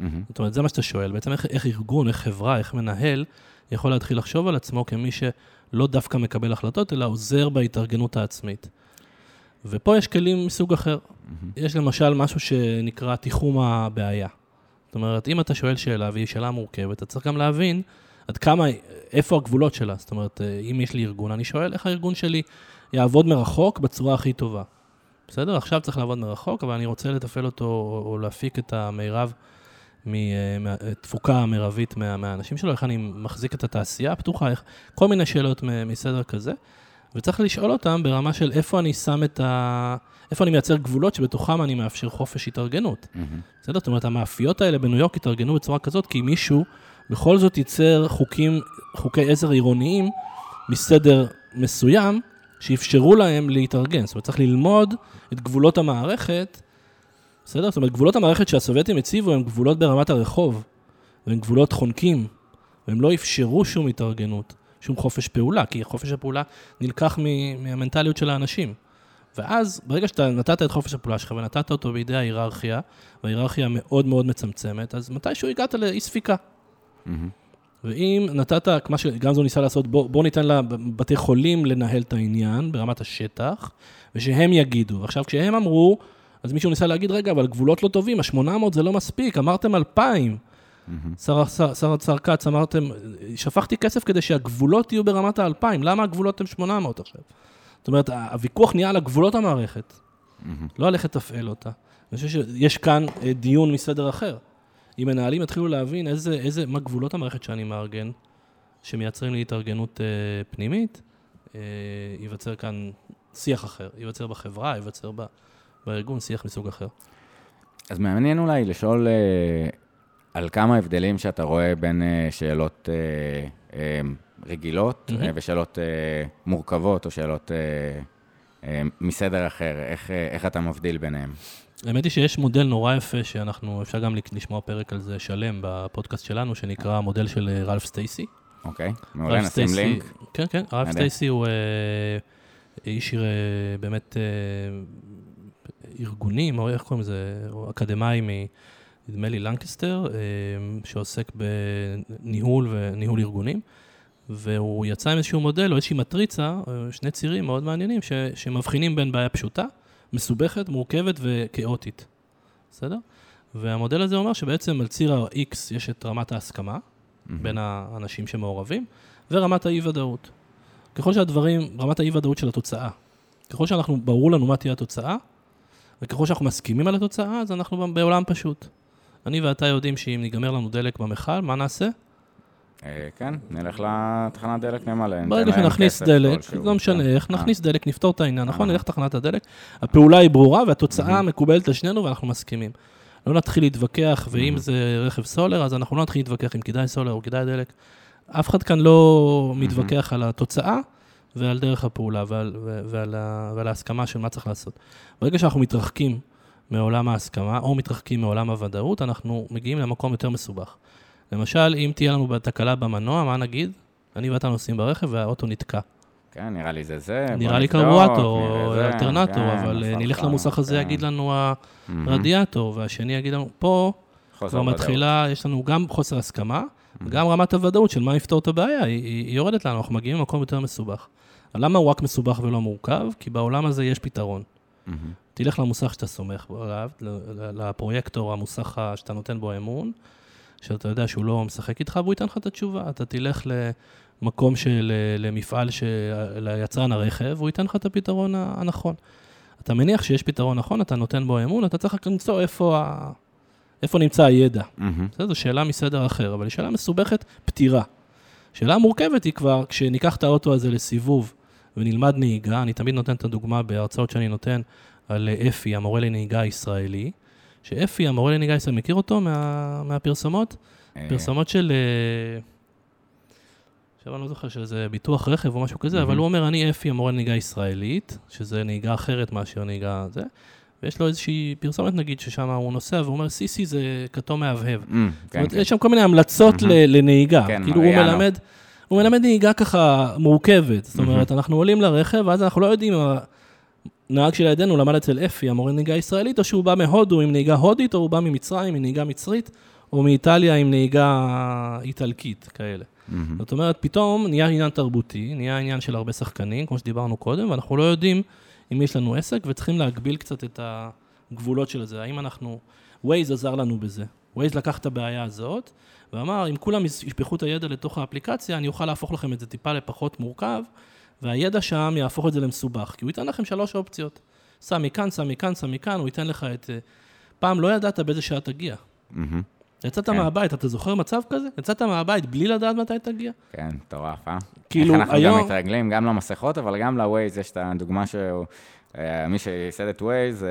מהמם. זאת אומרת, זה מה שאתה שואל, בעצם איך, איך ארגון, איך חברה, איך מנהל, יכול להתחיל לחשוב על עצמו כמי שלא דווקא מקבל החלטות, אלא עוזר בהתארגנות העצמית. ופה יש כלים מסוג אחר. יש למשל משהו שנקרא תיחום הבעיה. זאת אומרת, אם אתה שואל שאלה, והיא שאלה מורכבת, אתה צריך גם להבין עד כמה, איפה הגבולות שלה. זאת אומרת, אם יש לי ארגון, אני שואל איך הארגון שלי יעבוד מרחוק בצורה הכי טובה. בסדר? עכשיו צריך לעבוד מרחוק, אבל אני רוצה לתפעל אותו או, או להפיק את המירב, מהתפוקה המרבית מה, מהאנשים שלו, איך אני מחזיק את התעשייה הפתוחה, איך, כל מיני שאלות מסדר כזה. וצריך לשאול אותם ברמה של איפה אני שם את ה... איפה אני מייצר גבולות שבתוכם אני מאפשר חופש התארגנות. בסדר? זאת אומרת, המאפיות האלה בניו יורק התארגנו בצורה כזאת, כי מישהו בכל זאת ייצר חוקים, חוקי עזר עירוניים מסדר מסוים, שאפשרו להם להתארגן. זאת אומרת, צריך ללמוד את גבולות המערכת, בסדר? זאת אומרת, גבולות המערכת שהסובייטים הציבו הם גבולות ברמת הרחוב, והם גבולות חונקים, והם לא אפשרו שום התארגנות, שום חופש פעולה, כי חופש הפעולה נלקח מהמנטליות של האנשים. ואז, ברגע שאתה נתת את חופש הפעולה שלך ונתת אותו בידי ההיררכיה, וההיררכיה מאוד מאוד מצמצמת, אז מתישהו הגעת לאי ספיקה. מהמם. ואם נתת, כמו שגמזו ניסה לעשות, בוא, בוא ניתן לבתי חולים לנהל את העניין ברמת השטח, ושהם יגידו. עכשיו, כשהם אמרו, אז מישהו ניסה להגיד, רגע, אבל גבולות לא טובים, ה-800 זה לא מספיק, אמרתם 2,000. מהמם. שר, שר כץ, אמרתם, שפכתי כסף כדי שהגבולות יהיו ברמת ה-2,000, למה הגבולות הם 800 עכשיו? זאת אומרת, הוויכוח נהיה על הגבולות המערכת. לא על איך לתפעל אותה. אני חושב שיש כאן אה, דיון מסדר אחר. אם מנהלים יתחילו להבין איזה, איזה, מה גבולות המערכת שאני מארגן, שמייצרים לי התארגנות אה, פנימית, אה, ייווצר כאן שיח אחר, ייווצר בחברה, ייווצר ב, בארגון שיח מסוג אחר. אז מעניין אולי לשאול אה, על כמה הבדלים שאתה רואה בין אה, שאלות אה, רגילות. אה, ושאלות מורכבות או שאלות מסדר אחר, איך, איך אתה מבדיל ביניהם? האמת היא שיש מודל נורא יפה, שאנחנו, אפשר גם לשמוע פרק על זה שלם בפודקאסט שלנו, שנקרא המודל של רלף סטייסי. אוקיי? מעולה, נשים לינק. כן, כן, רלף. סטייסי הוא איש באמת ארגונים, או איך קוראים לזה, הוא אקדמאי מ... נדמה לי לנקסטר, אה, שעוסק בניהול וניהול ארגונים, והוא יצא עם איזשהו מודל או איזושהי מטריצה, אה, שני צירים מאוד מעניינים, ש, שמבחינים בין בעיה פשוטה, מסובכת, מורכבת וכאוטית, בסדר? והמודל הזה אומר שבעצם על ציר ה-X יש את רמת ההסכמה, מהמם. בין האנשים שמעורבים, ורמת האי-ודאות. ככל שהדברים, רמת האי-ודאות של התוצאה, ככל שאנחנו, ברור לנו מה תהיה התוצאה, וככל שאנחנו מסכימים על התוצאה, אז אנחנו בעולם פשוט. אני ואתה יודעים שאם ניגמר לנו דלק במכל, מה נעשה? אה, כן, נלך לתחנת דלק נמלא. ברגע שנכניס דלק. לא משנה כן. איך, אה, נכניס דלק, נפתור את העניין, נכון? אה. נלך לתחנת הדלק, הפעולה היא ברורה והתוצאה מקובלת על שנינו ואנחנו מסכימים. לא נתחיל להתווכח, ואם זה רכב סולר, אז אנחנו לא נתחיל להתווכח אם כדאי סולר או כדאי דלק. אף אחד כאן לא מתווכח על התוצאה ועל דרך הפעולה ועל, ועל, ה- ועל ההסכמה של מה צריך לעשות. ברגע שאנחנו מתרחקים מעולם ההסכמה, או מתרחקים מעולם הוודאות, אנחנו מגיעים למקום יותר מסובך. למשל, אם תהיה לנו תקלה במנוע, מה נגיד? אני ואתה נוסעים ברכב והאוטו נתקע. כן, נראה לי זה זה. נראה לי קרבואטור או אלטרנטור, כן, אבל אה, נלך לך, למוסך הזה, כן. יגיד לנו. הרדיאטור, והשני יגיד לנו, פה כבר. מתחילה, יש לנו גם חוסר הסכמה, וגם רמת הוודאות של מה יפתור את הבעיה, היא, היא, יורדת לנו, אנחנו מגיעים למקום יותר מסובך. למה הוא רק מסובך ולא מורכב? כי בעולם הזה יש פתרון. מהמם. תלך למוסך שאתה סומך עליו, לפרויקטור, המוסך שאתה נותן בו אמון, שאתה יודע שהוא לא משחק איתך והוא ייתן לך את התשובה. אתה תלך מקום של, למפעל, של, ליצרן הרכב, הוא ייתן לך את הפתרון הנכון. אתה מניח שיש פתרון נכון, אתה נותן בו אמון, אתה צריך רק למצוא איפה, ה... איפה נמצא הידע. Mm-hmm. זו שאלה מסדר אחר, אבל היא שאלה מסובכת, פתירה. שאלה מורכבת היא כבר, כשניקח את האוטו הזה לסיבוב ונלמד נהיגה, אני תמיד נותן את הדוגמה בהרצאות שאני נותן על אפי, המורה לנהיגה הישראלי, שאפי, המורה לנהיגה הישראלי, מכיר אותו מה, מהפרסומות? אה. פרסומות של... אה, עכשיו אני לא זוכר שזה ביטוח רכב או משהו כזה, אבל הוא אומר, אני אפי, המורה לנהיגה ישראלית, שזה נהיגה אחרת מאשר נהיגה זה, ויש לו איזושהי פרסומת נגיד, ששם הוא נוסע, והוא אומר, סיסי זה כתום מהבהב. Mm, זאת אומרת, כן. יש שם כל מיני המלצות לנהיגה. כן, כאילו הוא מלמד, הוא מלמד נהיגה ככה מורכבת. זאת אומרת, אנחנו עולים לרכב, ואז אנחנו לא יודעים הנהג שלידינו למד אצל אפי, המורה לנהיגה ישראלית, או שהוא בא מהודו עם נהיגה הודית, או הוא בא ממצרים עם נהיגה מצרית, או מאיטליה עם נהיגה איטלקית, כאלה. Mm-hmm. זאת אומרת, פתאום נהיה עניין תרבותי, נהיה עניין של הרבה שחקנים, כמו שדיברנו קודם, ואנחנו לא יודעים אם יש לנו עסק, וצריכים להגביל קצת את הגבולות של זה. האם אנחנו... Waze עזר לנו בזה. Waze לקח את הבעיה הזאת, ואמר, אם כולם ישפכו את הידע לתוך האפליקציה, אני אוכל להפוך לכם את זה טיפה לפחות מורכב, והידע שם יהפוך את זה למסובך, כי הוא ייתן לכם שלוש אופציות. סע מכאן, סע מכאן, סע מכאן, הוא ייתן לך את... אה, פעם לא ידעת באיזה שעה תגיע. Mm-hmm. יצאת כן. מהבית, אתה זוכר מצב כזה? יצאת מהבית בלי לדעת מתי תגיע? כן, מטורף, אה? כאילו, היום... איך אנחנו גם מתרגלים, גם למסכות, אבל גם לווייז יש את הדוגמה שהוא... אה, מי שייסד את ווייז, אה,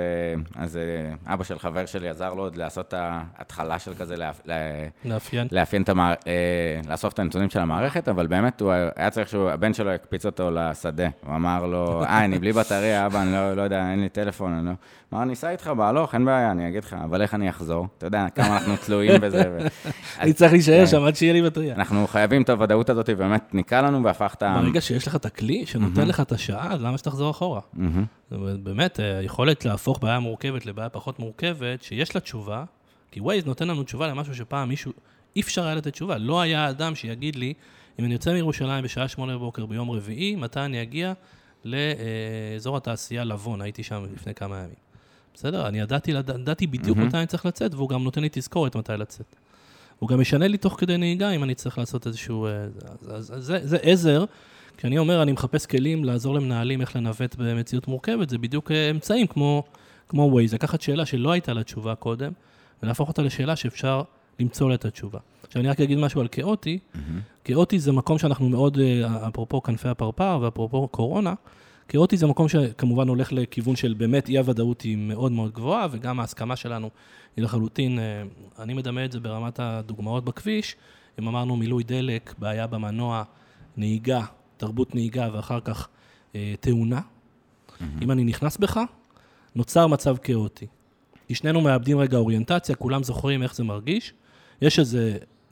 אז אה, אבא של חבר שלי עזר לו עוד לעשות את ההתחלה של כזה, לאפיין, לאפיין את המערכת, לאסוף את הנתונים של המערכת, אבל באמת הוא היה צריך שהבן שלו יקפיץ אותו לשדה. הוא אמר לו, אה, אני בלי בטריה, אבא, אני לא, לא יודע, אין לי טלפון, אני לא... אמר, אני אסע איתך בהלוך, אין בעיה, אני אגיד לך, אבל איך אני אחזור? אתה יודע, כמה אנחנו תלויים בזה. אני צריך להישאר שם עד שיהיה לי בטריה. אנחנו חייבים את הוודאות הזאת, באמת ניקה לנו והפכת... ברגע שיש לך את הכלי שנותן לך את השעה, למה שתחזור אחורה? באמת, היכולת להפוך בעיה מורכבת לבעיה פחות מורכבת, שיש לה תשובה, כי Waze נותן לנו תשובה למשהו שפעם מישהו, אי אפשר היה לתת תשובה. לא היה אדם שיגיד לי, אם אני יוצא מירושלים בשעה שמונה בבוקר ביום רביעי, מתי אני אגיע לאזור התעשייה לבון, הייתי שם לפני כמה ימים. בסדר? אני ידעתי, ידעתי בדיוק mm-hmm. מתי אני צריך לצאת, והוא גם נותן לי תזכורת מתי לצאת. הוא גם משנה לי תוך כדי נהיגה אם אני צריך לעשות איזשהו... אה, זה, זה, זה עזר כשאני אומר, אני מחפש כלים לעזור למנהלים איך לנווט במציאות מורכבת, זה בדיוק אה, אמצעים כמו, כמו Waze, לקחת שאלה שלא הייתה לה תשובה קודם, ולהפוך אותה לשאלה שאפשר למצוא לה את התשובה. עכשיו, אני רק אגיד משהו על כאוטי. Mm-hmm. כאוטי זה מקום שאנחנו מאוד, אה, אפרופו כנפי הפרפר ואפרופו קורונה, כאוטי זה מקום שכמובן הולך לכיוון של באמת אי-הוודאות היא מאוד מאוד גבוהה, וגם ההסכמה שלנו היא לחלוטין, אה, אני מדמה את זה ברמת הדוגמאות בכביש, אם אמרנו מילוי דלק, בעיה במנוע, נהיגה, תרבות נהיגה ואחר כך אה, תאונה. Mm-hmm. אם אני נכנס בך, נוצר מצב כאוטי. כי שנינו מאבדים רגע אוריינטציה, כולם זוכרים איך זה מרגיש. יש איזו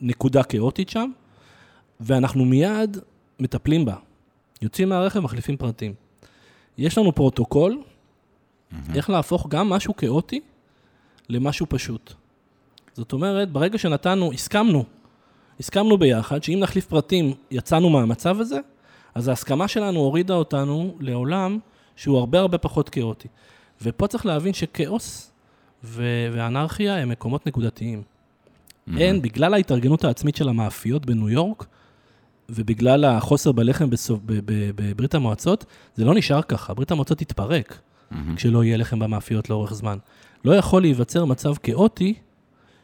נקודה כאוטית שם, ואנחנו מיד מטפלים בה. יוצאים מהרכב, מחליפים פרטים. יש לנו פרוטוקול, mm-hmm. איך להפוך גם משהו כאוטי למשהו פשוט. זאת אומרת, ברגע שנתנו, הסכמנו, הסכמנו ביחד, שאם נחליף פרטים, יצאנו מהמצב הזה, אז ההסכמה שלנו הורידה אותנו לעולם שהוא הרבה הרבה פחות כאוטי. ופה צריך להבין שכאוס ו- ואנרכיה הם מקומות נקודתיים. Mm-hmm. אין, בגלל ההתארגנות העצמית של המאפיות בניו יורק, ובגלל החוסר בלחם בסוף, בברית המועצות, זה לא נשאר ככה. ברית המועצות תתפרק mm-hmm. כשלא יהיה לחם במאפיות לאורך זמן. לא יכול להיווצר מצב כאוטי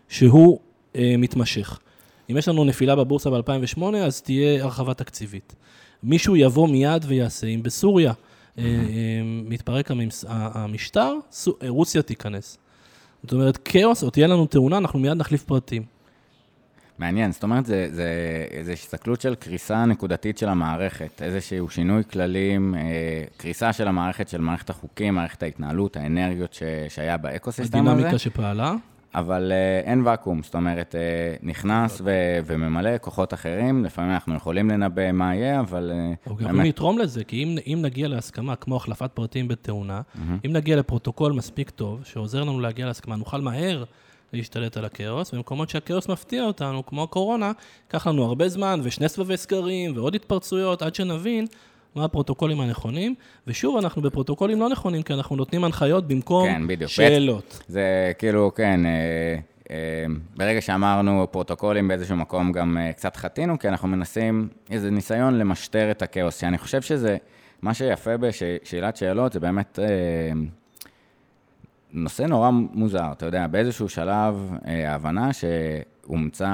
שהוא אה, מתמשך. אם יש לנו נפילה בבורסה ב-2008, אז תהיה הרחבה תקציבית. מישהו יבוא מיד ויעשה. אם בסוריה mm-hmm. מתפרק המשטר, רוסיה תיכנס. זאת אומרת, כאוס, או תהיה לנו תאונה, אנחנו מיד נחליף פרטים. מעניין, זאת אומרת, זה, זה, זה הסתכלות של קריסה נקודתית של המערכת, איזשהו שינוי כללים, אה, קריסה של המערכת, של מערכת החוקים, מערכת ההתנהלות, האנרגיות ש, שהיה באקוסיסטם הזה. הדינמיקה שפעלה. אבל uh, אין ואקום, זאת אומרת, uh, נכנס ו- וממלא כוחות אחרים, לפעמים אנחנו יכולים לנבא מה יהיה, אבל... Uh, אנחנו באמת... יכולים לתרום לזה, כי אם, אם נגיע להסכמה, כמו החלפת פרטים בתאונה, mm-hmm. אם נגיע לפרוטוקול מספיק טוב, שעוזר לנו להגיע להסכמה, נוכל מהר להשתלט על הכאוס, במקומות שהכאוס מפתיע אותנו, כמו הקורונה, ייקח לנו הרבה זמן, ושני סבבי סקרים, ועוד התפרצויות, עד שנבין מה הפרוטוקולים הנכונים, ושוב, אנחנו בפרוטוקולים לא נכונים, כי אנחנו נותנים הנחיות במקום כן, בדיוק. שאלות. זה כאילו, כן, אה, ברגע שאמרנו פרוטוקולים באיזשהו מקום גם אה, קצת חטינו, כי אנחנו מנסים איזה ניסיון למשטר את הכאוס, שאני חושב שזה, מה שיפה בשאלת שאלות זה באמת אה, נושא נורא מוזר, אתה יודע, באיזשהו שלב אה, ההבנה שהומצא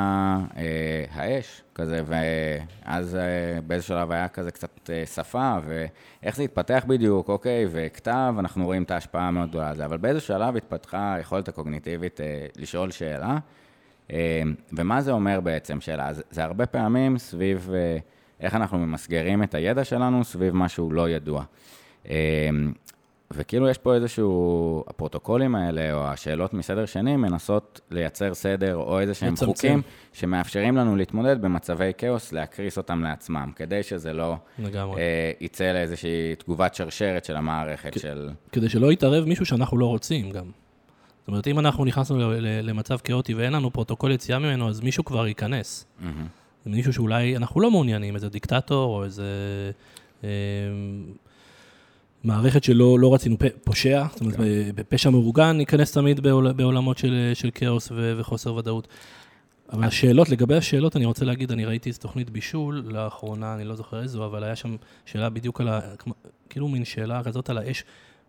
אה, האש כזה, ואז אה, באיזשהו שלב היה כזה קצת אה, שפה, ואיך זה התפתח בדיוק, אוקיי, וכתב, אנחנו רואים את ההשפעה המאוד גדולה על זה, אבל באיזשהו שלב התפתחה היכולת הקוגניטיבית אה, לשאול שאלה, אה, ומה זה אומר בעצם שאלה? זה, זה הרבה פעמים סביב אה, איך אנחנו ממסגרים את הידע שלנו סביב משהו לא ידוע. אה, וכאילו יש פה איזשהו, הפרוטוקולים האלה, או השאלות מסדר שני, מנסות לייצר סדר או איזה שהם חוקים שמאפשרים לנו להתמודד במצבי כאוס, להקריס אותם לעצמם, כדי שזה לא אה, יצא לאיזושהי תגובת שרשרת של המערכת כ- של... כדי שלא יתערב מישהו שאנחנו לא רוצים גם. זאת אומרת, אם אנחנו נכנסנו למצב כאוטי ואין לנו פרוטוקול יציאה ממנו, אז מישהו כבר ייכנס. Mm-hmm. מישהו שאולי אנחנו לא מעוניינים, איזה דיקטטור או איזה... אה, מערכת שלא לא רצינו, פושע, זאת אומרת, כן. פשע מאורגן ייכנס תמיד בעול, בעולמות של, של כאוס ו, וחוסר ודאות. אבל השאלות, לגבי השאלות, אני רוצה להגיד, אני ראיתי איזו תוכנית בישול לאחרונה, אני לא זוכר איזו, אבל היה שם שאלה בדיוק על ה... כאילו מין שאלה כזאת על האש.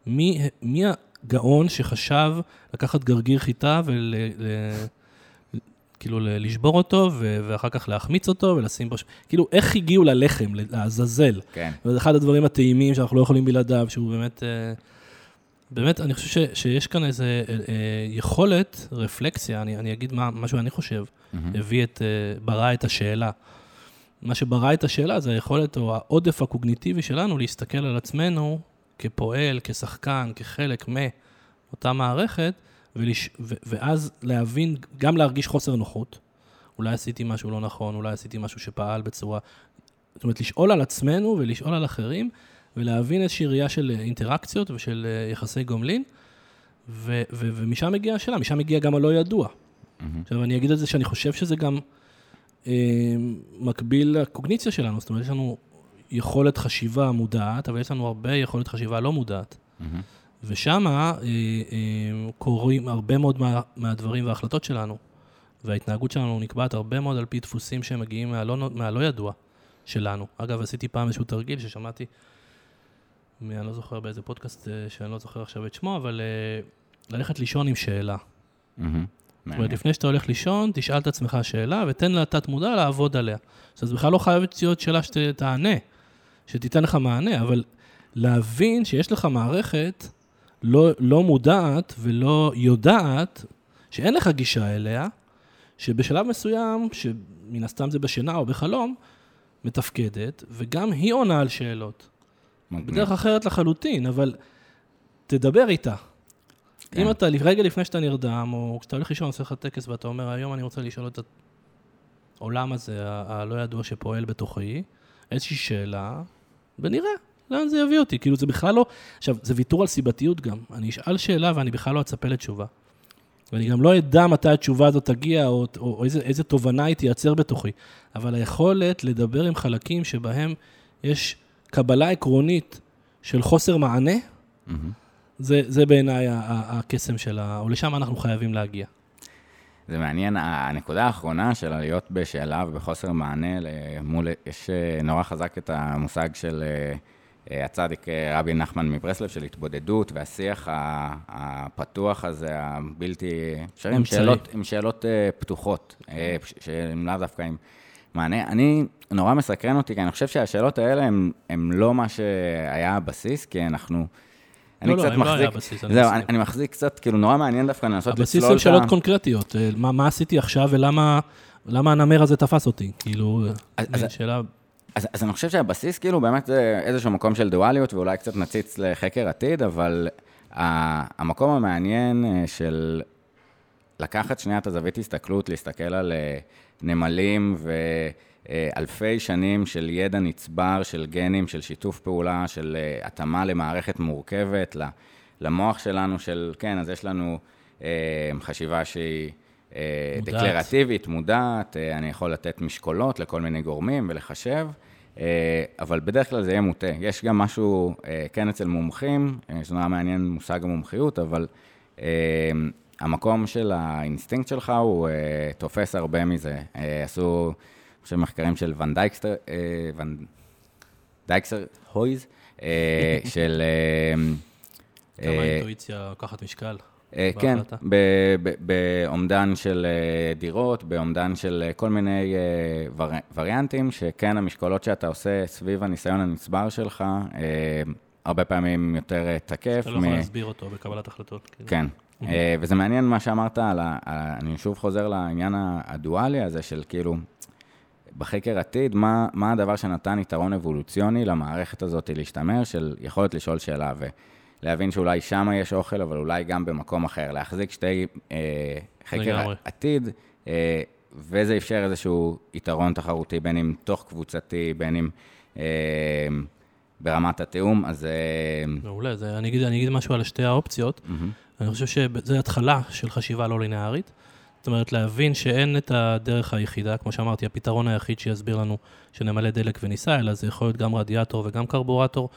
מי, מי הגאון שחשב לקחת גרגיר חיטה ול... כאילו לשבור אותו, ואחר כך להחמיץ אותו ולשים בו... כאילו, איך הגיעו ללחם, לעזאזל? כן. וזה אחד הדברים הטעימים שאנחנו לא יכולים בלעדיו, שהוא באמת... אה, באמת, אני חושב ש, שיש כאן איזו אה, אה, יכולת, רפלקסיה, אני, אני אגיד מה, משהו אני חושב, mm-hmm. הביא את, אה, ברא את השאלה. מה שברא את השאלה זה היכולת או העודף הקוגניטיבי שלנו להסתכל על עצמנו כפועל, כשחקן, כחלק מאותה מערכת, ולש... ו... ואז להבין, גם להרגיש חוסר נוחות. אולי עשיתי משהו לא נכון, אולי עשיתי משהו שפעל בצורה... זאת אומרת, לשאול על עצמנו ולשאול על אחרים, ולהבין איזושהי ראייה של אינטראקציות ושל אה, יחסי גומלין, ו... ו... ומשם מגיעה השאלה, משם מגיע גם הלא ידוע. Mm-hmm. עכשיו, אני אגיד את זה שאני חושב שזה גם אה, מקביל לקוגניציה שלנו, זאת אומרת, יש לנו יכולת חשיבה מודעת, אבל יש לנו הרבה יכולת חשיבה לא מודעת. Mm-hmm. ושם אה, אה, קורים הרבה מאוד מה, מהדברים וההחלטות שלנו, וההתנהגות שלנו נקבעת הרבה מאוד על פי דפוסים שהם מגיעים מהלא, מהלא ידוע שלנו. אגב, עשיתי פעם איזשהו תרגיל ששמעתי, אני לא זוכר באיזה פודקאסט, אה, שאני לא זוכר עכשיו את שמו, אבל אה, ללכת לישון עם שאלה. Mm-hmm. זאת אומרת, לפני שאתה הולך לישון, תשאל את עצמך שאלה ותן לתת מודע לעבוד עליה. עכשיו, זה בכלל לא חייבת להיות שאלה שתענה, שתיתן לך מענה, אבל להבין שיש לך מערכת לא, לא מודעת ולא יודעת, שאין לך גישה אליה, שבשלב מסוים, שמן הסתם זה בשינה או בחלום, מתפקדת, וגם היא עונה על שאלות. מגניב. בדרך אחרת לחלוטין, אבל תדבר איתה. כן. אם אתה רגע לפני שאתה נרדם, או כשאתה הולך לישון, עושה לך טקס ואתה אומר, היום אני רוצה לשאול את העולם הזה, הלא ידוע שפועל בתוכי, איזושהי שאלה, ונראה. לאן זה יביא אותי? כאילו, זה בכלל לא... עכשיו, זה ויתור על סיבתיות גם. אני אשאל שאלה ואני בכלל לא אצפה לתשובה. ואני גם לא אדע מתי התשובה הזאת תגיע, או, או, או איזה, איזה תובנה היא תייצר בתוכי. אבל היכולת לדבר עם חלקים שבהם יש קבלה עקרונית של חוסר מענה, mm-hmm. זה, זה בעיניי הקסם של ה... או לשם אנחנו חייבים להגיע. זה מעניין, הנקודה האחרונה של להיות בשאלה ובחוסר מענה, מול, יש אה, נורא חזק את המושג של אה, הצדיק אה, רבי נחמן מברסלב של התבודדות והשיח הפתוח הזה, הבלתי אפשרי, עם שאלות, עם שאלות אה, פתוחות, שהן לאו דווקא עם מענה. אני, נורא מסקרן אותי, כי אני חושב שהשאלות האלה הן לא מה שהיה הבסיס, כי אנחנו... אני לא, לא, הם לא היה בסיס. זהו, אני, אני מחזיק קצת, כאילו, נורא מעניין דווקא לנסות לצלול את ה... הבסיס הם שאלות קונקרטיות, מה, מה עשיתי עכשיו ולמה הנמר הזה תפס אותי, כאילו, אז, שאלה... אז, אז אני חושב שהבסיס כאילו באמת זה איזשהו מקום של דואליות, ואולי קצת נציץ לחקר עתיד, אבל המקום המעניין אה, של לקחת שנייה את הזווית הסתכלות, להסתכל על אה, נמלים ואלפי שנים של ידע נצבר, של גנים, של שיתוף פעולה, של אה, התאמה למערכת מורכבת, למוח שלנו, של כן, אז יש לנו חשיבה שהיא... אה, מודעת. דקלרטיבית, מודעת, אה, אני יכול לתת משקולות לכל מיני גורמים ולחשב, אה, אבל בדרך כלל זה יהיה מוטה. יש גם משהו, כן אצל מומחים, שזה נורא מעניין מושג המומחיות, אבל המקום של האינסטינקט שלך הוא תופס הרבה מזה. עשו, אני חושב, מחקרים של ון דייקסטר, ון דייקסטר הויז, של... כמה אינטואיציה לוקחת משקל. כן, באומדן של דירות, באומדן של כל מיני וריאנטים, שכן, המשקולות שאתה עושה סביב הניסיון הנצבר שלך, הרבה פעמים יותר תקף. אתה לא יכול להסביר אותו בקבלת החלטות. כאילו. כן, וזה מעניין מה שאמרת על ה... אני שוב חוזר לעניין הדואלי הזה של כאילו, בחקר עתיד, מה, מה הדבר שנתן יתרון אבולוציוני למערכת הזאת להשתמר, של יכולת לשאול שאלה ולהבין שאולי שם יש אוכל, אבל אולי גם במקום אחר. להחזיק שתי אה, חקר. עתיד, אה, וזה אפשר איזשהו יתרון תחרותי, בין אם תוך קבוצתי, בין אם... אה, ברמת התיאום, אז... מעולה, זה, אני, אגיד, אני אגיד משהו על שתי האופציות. Mm-hmm. אני חושב שזו התחלה של חשיבה לא לינארית. זאת אומרת, להבין שאין את הדרך היחידה, כמו שאמרתי, הפתרון היחיד שיסביר לנו שנמלא דלק וניסע, אלא זה יכול להיות גם רדיאטור וגם קרבורטור.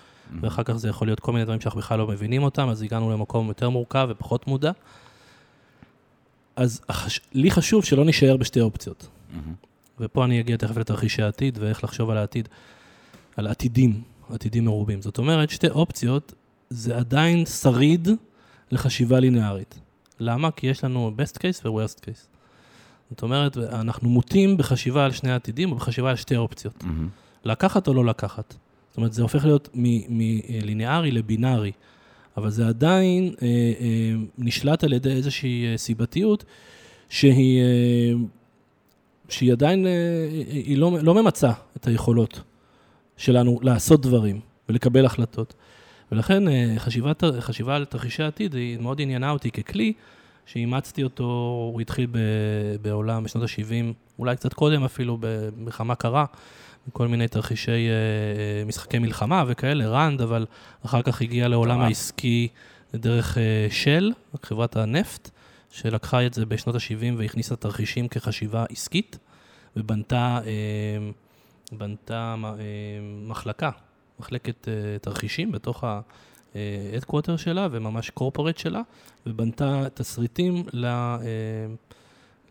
ואחר כך זה יכול להיות כל מיני דברים שאנחנו בכלל לא מבינים אותם, אז הגענו למקום יותר מורכב ופחות מודע. אז החש... לי חשוב שלא נישאר בשתי אופציות. Mm-hmm. ופה אני אגיע תכף לתרחישי העתיד ואיך לחשוב על העתיד, על עתידים, עתידים מרובים. זאת אומרת, שתי אופציות זה עדיין שריד לחשיבה לינארית. למה? כי יש לנו best case ו-worst case. זאת אומרת, אנחנו מוטים בחשיבה על שני עתידים או בחשיבה על שתי אופציות. Mm-hmm. לקחת או לא לקחת. זאת אומרת, זה הופך להיות מליניארי לבינארי, אבל זה עדיין אה, אה, נשלט על ידי איזושהי אה, סיבתיות שהיא, אה, שהיא עדיין, אה, היא לא, לא ממצה את היכולות שלנו לעשות דברים ולקבל החלטות. ולכן אה, חשיבת, חשיבה על תרחישי עתיד היא מאוד עניינה אותי ככלי, שאימצתי אותו, הוא התחיל ב, בעולם בשנות ה-70, אולי קצת קודם אפילו, במלחמה קרה, כל מיני תרחישי אה, אה, משחקי מלחמה וכאלה, ראנד, אבל אחר כך הגיע לעולם העסקי דרך של, חברת הנפט, שלקחה את זה בשנות ה-70 והכניסה תרחישים כחשיבה עסקית, ובנתה בנתה מחלקה מחלקת תרחישים בתוך ה-headquarter שלה וממש corporate שלה, ובנתה תסריטים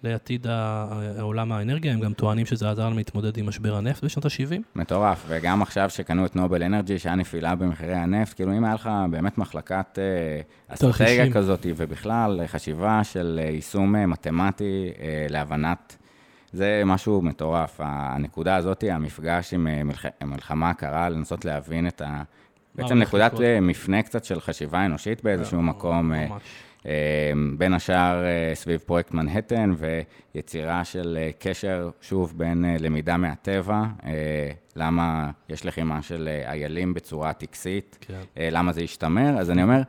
לעתיד העולם האנרגיה, הם גם טוענים שזה עזר להם להתמודד עם משבר הנפט בשנות ה-70. מטורף, וגם עכשיו שקנו את נובל אנרג'י, שהיה נפילה במחירי הנפט, כאילו אם היה לך באמת מחלקת uh, אסטרטגיה כזאת, ובכלל חשיבה של יישום מתמטי להבנת זה משהו מטורף. הנקודה הזאת, המפגש עם אה, מלח... מלחמה הקרה, לנסות להבין את ה... בעצם נקודת אה, מפנה קצת של חשיבה אנושית באיזשהו אה, מקום. בין השאר סביב פרויקט מנהטן ויצירה של קשר, שוב, בין למידה מהטבע, למה יש לחימה של איילים בצורה טקסית, כן. למה זה השתמר. אז אני אומר,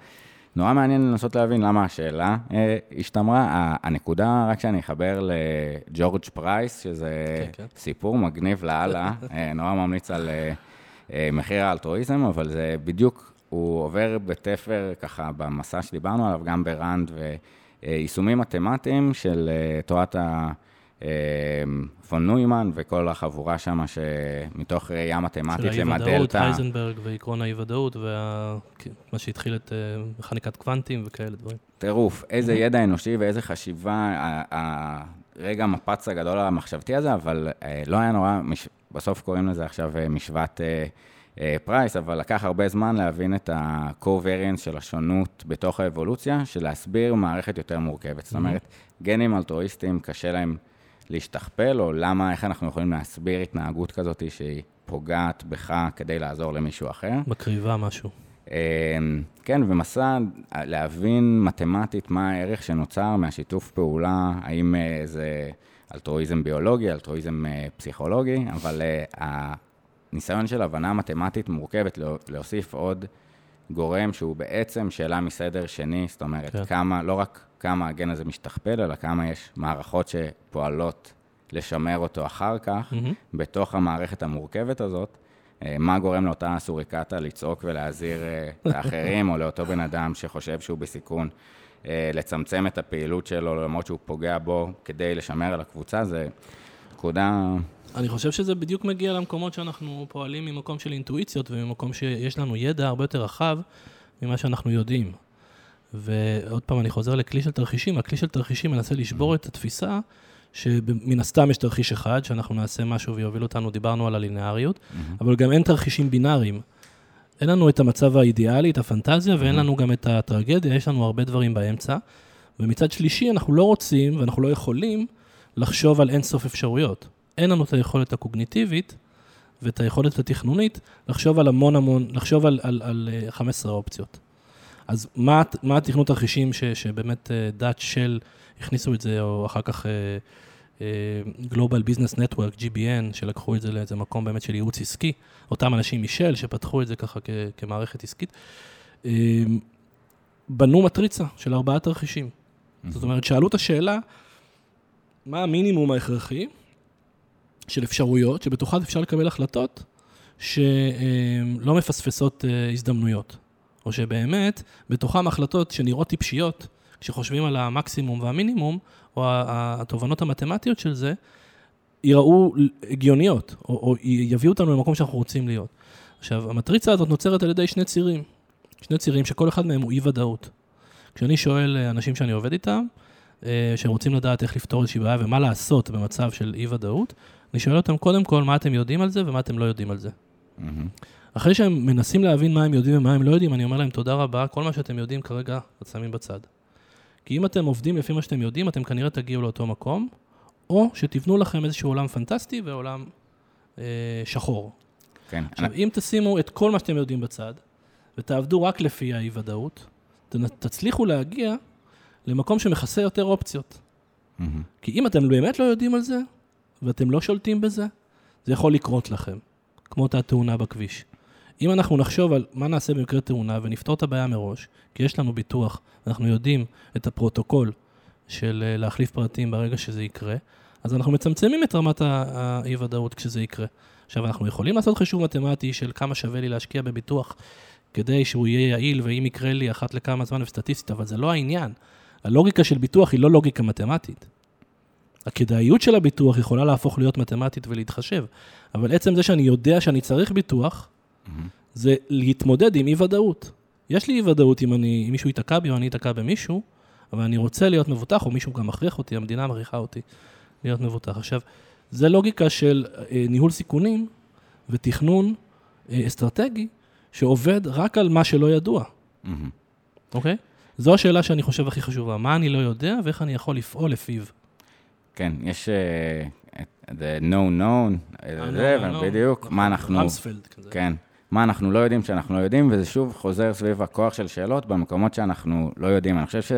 נורא מעניין לנסות להבין למה השאלה אה, השתמרה. הנקודה, רק שאני אחבר לג'ורג' פרייס, שזה כן, כן. סיפור מגניב לאללה, אה, נורא ממליץ על אה, אה, מחיר האלטרואיזם, אבל זה בדיוק, הוא עובר בתפר, ככה, במסע שדיברנו עליו, גם בראנד ויישומים מתמטיים של אה, תורת ה... אמ, פון נוימן וכל החבורה שם, שמתוך ראייה מתמטית למדל את ה... של אייזנברג ועקרון האי-ודאות, ומה וה... שהתחיל את אה, מכניקת קוונטים וכאלה דברים. טירוף, איזה ידע אנושי ואיזה חשיבה, הרגע המפץ הגדול המחשבתי הזה, אבל אה, לא היה נורא, בסוף קוראים לזה עכשיו אה, משוואת פרייס, אבל לקח הרבה זמן להבין את ה-co-variance של השונות בתוך האבולוציה, של להסביר מערכת יותר מורכבת. זאת אומרת, גנים אלטרואיסטים, קשה להם... להשתכפל, או למה, איך אנחנו יכולים להסביר התנהגות כזאת שהיא פוגעת בך כדי לעזור למישהו אחר. מקריבה משהו. אמ, כן, ומסע להבין מתמטית מה הערך שנוצר מהשיתוף פעולה, האם אה, זה אלטרואיזם ביולוגי, אלטרואיזם אה, פסיכולוגי, אבל הניסיון של הבנה מתמטית מורכבת להוסיף עוד גורם שהוא בעצם שאלה מסדר שני, זאת אומרת, כן. כמה, לא רק כמה הגן הזה משתכפל, אלא כמה יש מערכות שפועלות לשמר אותו אחר כך, mm-hmm. בתוך המערכת המורכבת הזאת, אה, מה גורם לאותה סוריקטה לצעוק ולהזהיר אה, את האחרים, או לאותו בן אדם שחושב שהוא בסיכון, אה, לצמצם את הפעילות שלו, למרות שהוא פוגע בו, כדי לשמר על הקבוצה, זה נקודה... אני חושב שזה בדיוק מגיע למקומות שאנחנו פועלים ממקום של אינטואיציות וממקום שיש לנו ידע הרבה יותר רחב ממה שאנחנו יודעים. ועוד פעם, אני חוזר לכלי של תרחישים, הכלי של תרחישים מנסה לשבור את התפיסה שמן הסתם יש תרחיש אחד, שאנחנו נעשה משהו ויוביל אותנו, דיברנו על הלינאריות, אבל גם אין תרחישים בינאריים. אין לנו את המצב האידיאלי, את הפנטזיה, ואין לנו גם את הטרגדיה, יש לנו הרבה דברים באמצע. ומצד שלישי, אנחנו לא רוצים ואנחנו לא יכולים לחשוב על אינסוף אפשרויות. אין לנו את היכולת הקוגניטיבית ואת היכולת התכנונית לחשוב על המון המון, לחשוב על, על, על 15 אה, אופציות. אז מה, מה התכנות תרחישים ש, שבאמת אה, של הכניסו את זה, או אחר כך Global Business Network, GBN, שלקחו את זה לאיזה מקום באמת של ייעוץ עסקי, אותם אנשים משל שפתחו את זה ככה כ, כמערכת עסקית, בנו מטריצה של ארבעה תרחישים. זאת אומרת, שאלו את השאלה, מה המינימום ההכרחי של אפשרויות, שבתוכן אפשר לקבל החלטות שלא מפספסות אה, הזדמנויות, או שבאמת, בתוכן החלטות שנראות טיפשיות, כשחושבים על המקסימום והמינימום, או התובנות המתמטיות של זה, ייראו הגיוניות, או, או יביאו אותנו למקום שאנחנו רוצים להיות. עכשיו, המטריצה הזאת נוצרת על ידי שני צירים. שני צירים שכל אחד מהם הוא אי-ודאות. כשאני שואל אה, אנשים שאני עובד איתם, שרוצים לדעת איך לפתור איזושהי בעיה ומה לעשות במצב של אי-ודאות, אני שואל אותם קודם כל מה אתם יודעים על זה ומה אתם לא יודעים על זה. Mm-hmm. אחרי שהם מנסים להבין מה הם יודעים ומה הם לא יודעים, אני אומר להם תודה רבה, כל מה שאתם יודעים כרגע, אתם שמים בצד. כי אם אתם עובדים לפי מה שאתם יודעים, אתם כנראה תגיעו לאותו מקום, או שתבנו לכם איזשהו עולם פנטסטי ועולם אה, שחור. כן. עכשיו, אני... אם תשימו את כל מה שאתם יודעים בצד, ותעבדו רק לפי האי-ודאות, תצליחו להגיע למקום שמכסה יותר אופציות. Mm-hmm. כי אם אתם באמת לא יודעים על זה, ואתם לא שולטים בזה, זה יכול לקרות לכם, כמו אותה תאונה בכביש. אם אנחנו נחשוב על מה נעשה במקרה תאונה ונפתור את הבעיה מראש, כי יש לנו ביטוח, אנחנו יודעים את הפרוטוקול של אה, להחליף פרטים ברגע שזה יקרה, אז אנחנו מצמצמים את רמת האי-ודאות כשזה יקרה. עכשיו, אנחנו יכולים לעשות חישוב מתמטי של כמה שווה לי להשקיע בביטוח כדי שהוא יהיה יעיל, ואם יקרה לי אחת לכמה זמן וסטטיסטית, אבל זה לא העניין. הלוגיקה של ביטוח היא לא לוגיקה מתמטית. הכדאיות של הביטוח יכולה להפוך להיות מתמטית ולהתחשב, אבל עצם זה שאני יודע שאני צריך ביטוח, mm-hmm. זה להתמודד עם אי-ודאות. יש לי אי-ודאות אם, אם מישהו ייתקע בי או אני אתקע במישהו, אבל אני רוצה להיות מבוטח, או מישהו גם מכריח אותי, המדינה מכריחה אותי להיות מבוטח. עכשיו, זה לוגיקה של אה, ניהול סיכונים ותכנון אה, אסטרטגי, שעובד רק על מה שלא ידוע. אוקיי? זו השאלה שאני חושב הכי חשובה, מה אני לא יודע ואיך אני יכול לפעול לפיו. כן, יש uh, the no known, אה, זה, בדיוק, נכון, מה אנחנו... אמספלד כזה. כן, מה אנחנו לא יודעים שאנחנו לא יודעים, וזה שוב חוזר סביב הכוח של שאלות במקומות שאנחנו לא יודעים. אני חושב ש...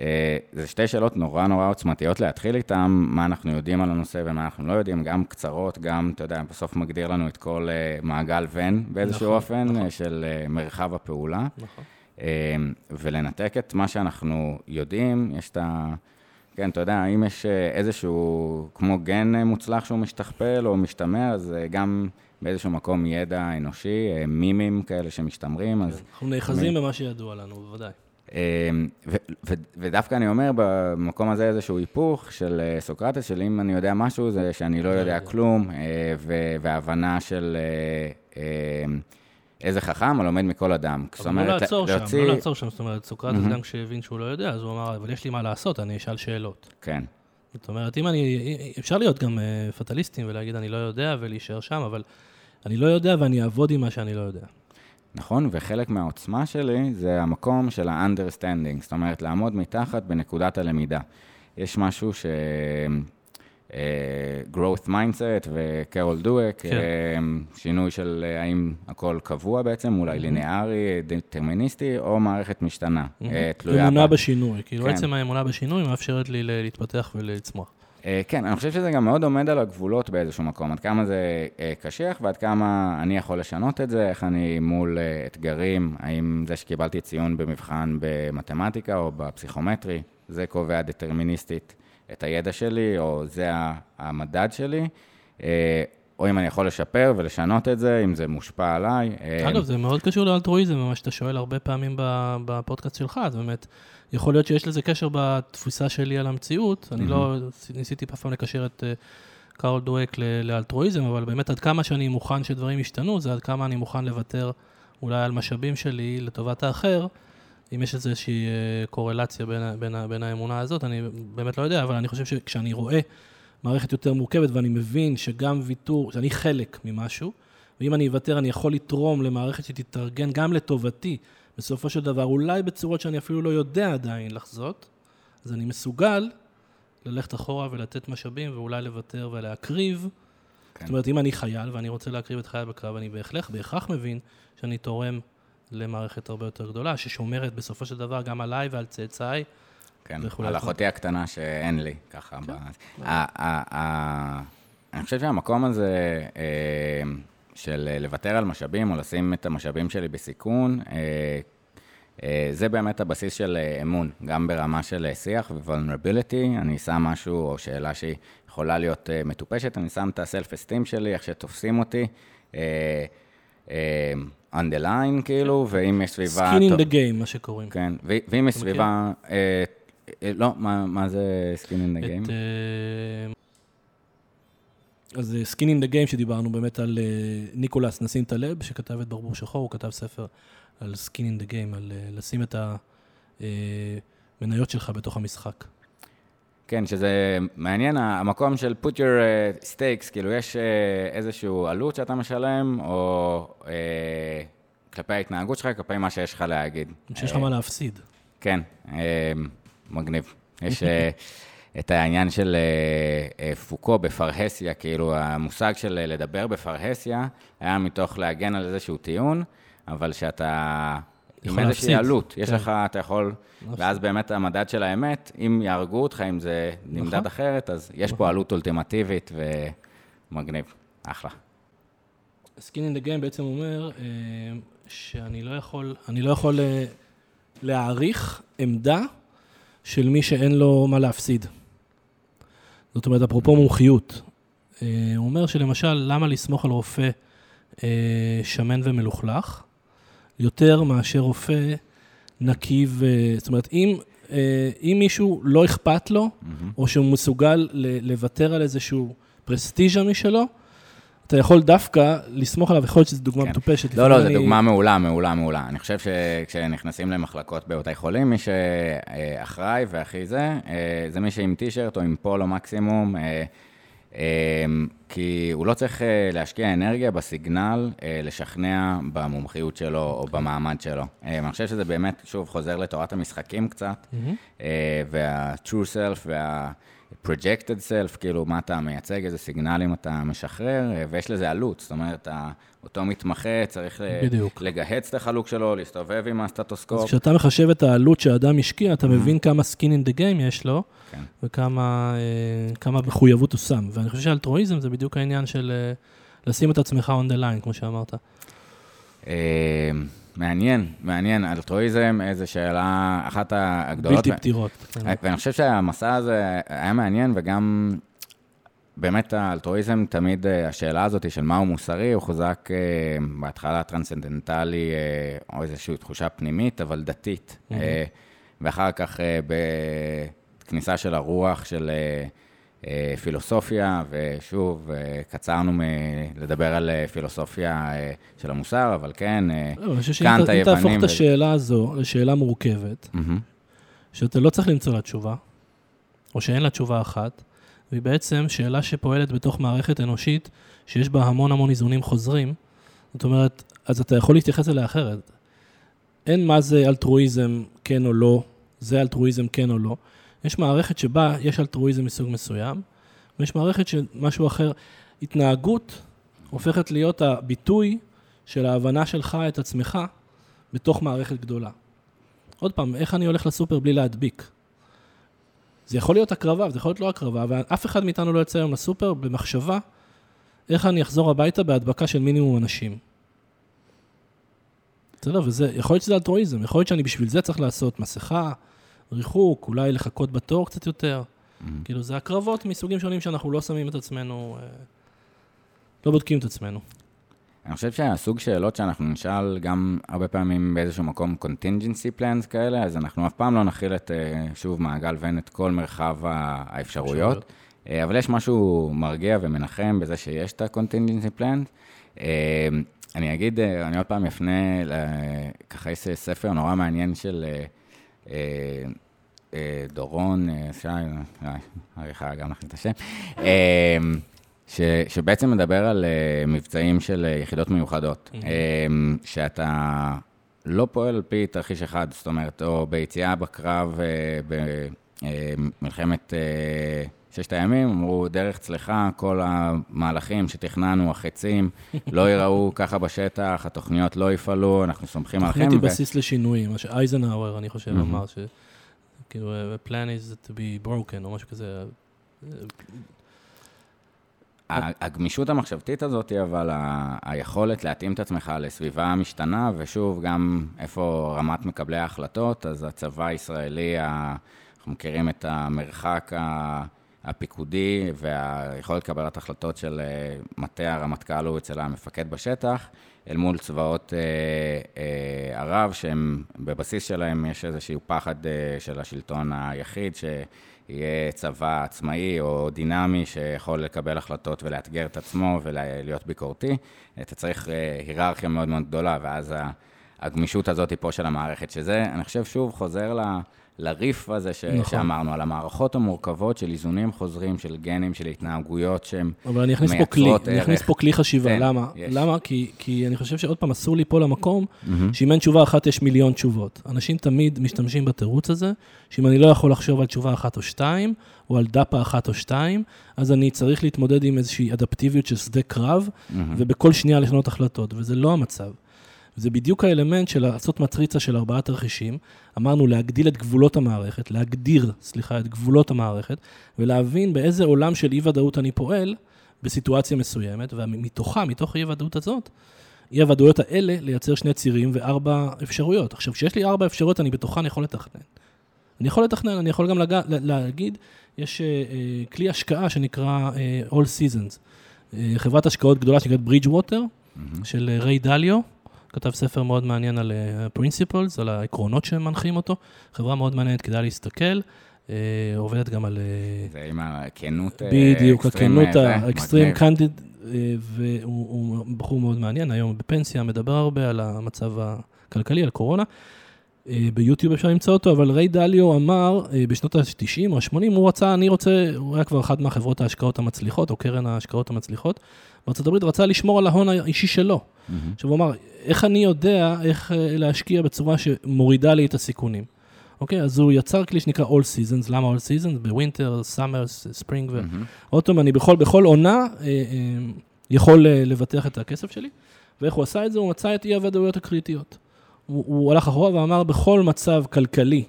אה, זה שתי שאלות נורא נורא עוצמתיות להתחיל איתן, מה אנחנו יודעים על הנושא ומה אנחנו לא יודעים, גם קצרות, גם, אתה יודע, בסוף מגדיר לנו את כל אה, מעגל ון באיזשהו נכון, אופן, נכון. של אה, מרחב הפעולה. נכון. ולנתק את מה שאנחנו יודעים, יש את ה... כן, אתה יודע, אם יש איזשהו, כמו גן מוצלח שהוא משתכפל או משתמע, אז גם באיזשהו מקום ידע אנושי, מימים כאלה שמשתמרים, אז... אנחנו נאחזים במה שידוע לנו, בוודאי. אמ, ודווקא אני אומר, במקום הזה איזשהו היפוך של אה, סוקרטס, של אם אני יודע משהו, זה שאני לא יודע כלום, אה, והבנה של אה, איזה חכם הלומד מכל אדם. אבל לא לעצור שם, לא לעצור שם, זאת אומרת, סוקרטס גם כשהבין שהוא לא יודע, אז הוא אמר, אבל יש לי מה לעשות, אני אשאל שאלות. כן. זאת אומרת, אם אני, אפשר להיות גם פטליסטים ולהגיד, אני לא יודע, ולהישאר שם, אבל אני לא יודע ואני אעבוד עם מה שאני לא יודע. נכון? וחלק מהעוצמה שלי זה המקום של ה-understanding, זאת אומרת, לעמוד מתחת בנקודת הלמידה. יש משהו ש... Uh, growth mindset וקרול דואק, כן. uh, שינוי של uh, האם הכל קבוע בעצם, אולי mm-hmm. ליניארי, דטרמיניסטי, או מערכת משתנה, mm-hmm. uh, תלויה... אמונה בה. בשינוי, כאילו כן. עצם האמונה בשינוי מאפשרת לי להתפתח ולצמוח. אה, כן, אני חושב שזה גם מאוד עומד על הגבולות באיזשהו מקום, עד כמה זה אה, קשיח ועד כמה אני יכול לשנות את זה, איך אני מול אה, אתגרים, האם זה שקיבלתי ציון במבחן במתמטיקה או בפסיכומטרי, זה קובע דטרמיניסטית את הידע שלי, או זה המדד שלי, או אם אני יכול לשפר ולשנות את זה, אם זה מושפע עליי. אגב, זה מאוד קשור לאלטרואיזם, מה שאתה שואל הרבה פעמים בפודקאסט שלך, אז באמת... יכול להיות שיש לזה קשר בתפיסה שלי על המציאות. Mm-hmm. אני לא ניסיתי אף פעם לקשר את uh, קארל דואק לאלטרואיזם, אבל באמת עד כמה שאני מוכן שדברים ישתנו, זה עד כמה אני מוכן לוותר אולי על משאבים שלי לטובת האחר, אם יש איזושהי אה, קורלציה בין, בין, בין האמונה הזאת, אני באמת לא יודע, אבל אני חושב שכשאני רואה מערכת יותר מורכבת ואני מבין שגם ויתור, שאני חלק ממשהו, ואם אני אוותר, אני יכול לתרום למערכת שתתארגן גם לטובתי, בסופו של דבר, אולי בצורות שאני אפילו לא יודע עדיין לחזות, אז אני מסוגל ללכת אחורה ולתת משאבים ואולי לוותר ולהקריב. כן. זאת אומרת, אם אני חייל ואני רוצה להקריב את חיי בקרב, אני בהחלט, בהכרח מבין שאני תורם למערכת הרבה יותר גדולה, ששומרת בסופו של דבר גם עליי ועל צאצאיי. כן. על אחותי הקטנה שאין לי, ככה. ב- ה- ה- ה- אני חושב שהמקום הזה אה, של אה, לוותר על משאבים או לשים את המשאבים שלי בסיכון, אה, זה באמת הבסיס של אמון, גם ברמה של שיח ו-vulnerability. אני שם משהו או שאלה שהיא יכולה להיות מטופשת, אני שם את ה-self-esteem שלי, איך שתופסים אותי. On the line, כאילו, ואם יש סביבה... skin in the game, מה שקוראים. כן, ואם יש סביבה... אה, אה, לא, מה מה זה skin in the game? אה, אז Skin in the Game שדיברנו באמת על ניקולס נסים טלב, שכתב את ברבור שחור, הוא כתב ספר על Skin in the Game, על לשים את המניות שלך בתוך המשחק. כן, שזה מעניין, המקום של put your uh, stakes, כאילו יש uh, איזושהי עלות שאתה משלם, או uh, כלפי ההתנהגות שלך, כלפי מה שיש לך להגיד. שיש לך מה להפסיד. כן, אה, מגניב. יש אה, את העניין של אה, אה, פוקו בפרהסיה, כאילו המושג של אה, לדבר בפרהסיה היה מתוך להגן על איזשהו טיעון, אבל שאתה... עם איזושהי. עלות, יש כן. לך, אתה יכול, ואז באמת המדד של האמת, אם יהרגו אותך, אם זה נמדד נכון. אחרת, אז יש פה עלות אולטימטיבית ומגניב, אחלה. Skin in the Game בעצם אומר אה, שאני לא יכול, אני לא יכול אה, להעריך עמדה של מי שאין לו מה להפסיד. זאת אומרת, אפרופו מומחיות. אה, הוא אומר שלמשל, למה לסמוך על רופא שמן ומלוכלך, יותר מאשר רופא נקי ו... זאת אומרת, אם, אה, אם מישהו לא אכפת לו, או שהוא מסוגל ל- לוותר על איזשהו פרסטיז'ה משלו, אתה יכול דווקא לסמוך עליו, יכול להיות שזו דוגמה כן. מטופשת. לא, לא, לפעמים זו אני- דוגמה מעולה, מעולה, מעולה. אני חושב שכשנכנסים למחלקות בבתי חולים, מי שאחראי והכי זה, אה, זה מי שעם טישרט או עם פולו מקסימום, אה, כי הוא לא צריך אה, להשקיע אנרגיה בסיגנל, אה, לשכנע במומחיות שלו או במעמד שלו. אה, אני חושב שזה באמת, שוב, חוזר לתורת המשחקים קצת, מהמם. אה, וה-true self וה-projected self, כאילו, מה אתה מייצג, איזה סיגנלים אתה משחרר, ויש לזה עלות. זאת אומרת, אותו מתמחה צריך בדיוק. לגהץ את החלוק שלו, להסתובב עם אז הסטטוסקופ. כשאתה מחשב את העלות שהאדם השקיע, אתה מבין כמה skin in the game יש לו, כן. וכמה אה, כמה מחויבות הוא שם. ואני חושב שאלטרואיזם זה בדיוק העניין של אה, לשים את עצמך on the line, כמו שאמרת. אה, מעניין, מעניין. אלטרואיזם, איזו שאלה, אחת הגדולות. בלתי פתירות. כן. ואני חושב שהמסע הזה היה מעניין, וגם באמת האלטרואיזם, תמיד אה, השאלה הזאת של מהו מוסרי, הוא חוזק אה, בהתחלה טרנסצנדנטלי, אה, או איזושהי תחושה פנימית, אבל דתית. Mhm. אה, ואחר כך בכניסה של הרוח של פילוסופיה, ושוב, קצרנו מלדבר על פילוסופיה של המוסר, אבל כן, אה, לא, אני חושב שאם קאנט אם תהפוך היוונים את השאלה הזו לשאלה מורכבת, מהמם, שאתה לא צריך למצוא לה תשובה, או שאין לה תשובה אחת, והיא בעצם שאלה שפועלת בתוך מערכת אנושית שיש בה המון המון איזונים חוזרים, זאת אומרת, אז אתה יכול להתייחס אליה אחרת. אין מה זה אלטרואיזם כן או לא, זה אלטרואיזם כן או לא. יש מערכת שבה יש אלטרואיזם מסוג מסוים, ויש מערכת של משהו אחר. התנהגות הופכת להיות הביטוי של ההבנה שלך את עצמך בתוך מערכת גדולה. עוד פעם, איך אני הולך לסופר בלי להדביק? זה יכול להיות הקרבה, וזה יכול להיות לא הקרבה, ואף אחד מאיתנו לא יוצא היום לסופר במחשבה איך אני אחזור הביתה בהדבקה של מינימום אנשים. בסדר, וזה, יכול להיות שזה אלטרואיזם, יכול להיות שאני בשביל זה צריך לעשות מסכה, ריחוק, אולי לחכות בתור קצת יותר. מהמם. כאילו, זה הקרבות מסוגים שונים שאנחנו לא שמים את עצמנו, אה, לא בודקים את עצמנו. אני חושב שהסוג שאלות שאנחנו נשאל גם הרבה פעמים באיזשהו מקום contingency plans כאלה, אז אנחנו אף פעם לא נכיל את, אה, שוב, מעגל ואין את כל מרחב האפשרויות. אה, אבל יש משהו מרגיע ומנחם בזה שיש את ה-contingency plans. אה, אני אגיד, אה, אני עוד פעם אפנה, ככה יש ספר נורא מעניין של אה, אה, אה, דורון, אה, שי, אה, עריכה גם נכין את השם, אה, ש, שבעצם מדבר על אה, מבצעים של אה, יחידות מיוחדות, Mhm. אה, שאתה לא פועל על פי תרחיש אחד, זאת אומרת, או ביציאה בקרב במלחמת אה, ששת הימים, אמרו, דרך צלחה, כל המהלכים שתכננו, החצים, לא ייראו ככה בשטח, התוכניות לא יפעלו, אנחנו סומכים עליכם. תוכנית היא ו- בסיס לשינויים, מה שאייזנהאואר, אני חושב, מהמם. אמר, ש... כאילו, a plan is to be broken, או משהו כזה. הגמישות המחשבתית הזאת, אבל ה- היכולת להתאים את עצמך לסביבה משתנה, ושוב, גם איפה רמת מקבלי ההחלטות, אז הצבא הישראלי, ה- אנחנו מכירים את המרחק ה- הפיקודי והיכולת קבלת החלטות של אה, מטה הרמטכ"ל הוא אצל המפקד בשטח, אל מול צבאות אה, אה, ערב, שהם, בבסיס שלהם יש איזשהו פחד אה, של השלטון היחיד, שיהיה צבא עצמאי או דינמי שיכול לקבל החלטות ולאתגר את עצמו ולהיות ביקורתי. אתה צריך אה, היררכיה מאוד מאוד גדולה, ואז הגמישות הזאת היא פה של המערכת, שזה, אני חושב, שוב, חוזר ל... לריף הזה ש... נכון. שאמרנו, על המערכות המורכבות של איזונים חוזרים, של גנים, של התנהגויות שהן אבל אני אכניס פה כלי, מייצרות אני אכניס ערך. פה כלי חשיבה, תן, למה? יש. למה? כי, כי אני חושב שעוד פעם אסור ליפול למקום מהמם. שאם אין תשובה אחת יש מיליון תשובות. אנשים תמיד משתמשים בתירוץ הזה, שאם אני לא יכול לחשוב על תשובה אחת או שתיים, או על דפה אחת או שתיים, אז אני צריך להתמודד עם איזושהי אדפטיביות של שדה קרב, מהמם. ובכל שנייה לשנות החלטות, וזה לא המצב. זה בדיוק האלמנט של לעשות מטריצה של ארבעה תרחישים. אמרנו להגדיל את גבולות המערכת, להגדיר, סליחה, את גבולות המערכת, ולהבין באיזה עולם של אי-ודאות אני פועל בסיטואציה מסוימת, ומתוכה, מתוך האי-ודאות הזאת, אי-הוודאויות האלה, לייצר שני צירים וארבע אפשרויות. עכשיו, כשיש לי ארבע אפשרויות, אני בתוכן יכול לתכנן. אני יכול לתכנן, אני יכול גם לג... להגיד, יש uh, uh, כלי השקעה שנקרא uh, All Seasons. Uh, חברת השקעות גדולה שנקראת Bridgewater, מהמם. של ריי דליו, כתב ספר מאוד מעניין על פרינסיפלס, על העקרונות שמנחים אותו. חברה מאוד מעניינת, כדאי להסתכל. אה, עובדת גם על... אה, זה עם הכנות... אה, בדיוק, הכנות אה, האקסטרים. קנדיד, והוא הוא בחור מאוד מעניין, היום בפנסיה, מדבר הרבה על המצב הכלכלי, על קורונה. אה, ביוטיוב אפשר למצוא אותו, אבל ריי דליו אמר אה, בשנות ה-90 או ה-80, הוא רצה, אני רוצה, הוא היה כבר אחת מהחברות ההשקעות המצליחות, או קרן ההשקעות המצליחות. בארצות הברית רצה לשמור על ההון האישי שלו. מהמם. עכשיו הוא אמר, איך אני יודע איך אה, להשקיע בצורה שמורידה לי את הסיכונים? אוקיי, אז הוא יצר כלי שנקרא All Seasons, למה All Seasons? בווינטר, סאמר, ספרינג ו... מהמם. אוטום, אני בכל, בכל עונה אה, אה, יכול לבטח את הכסף שלי. ואיך הוא עשה את זה? הוא מצא את אי-הוודאויות הקריטיות. הוא, הוא הלך אחורה ואמר, בכל מצב כלכלי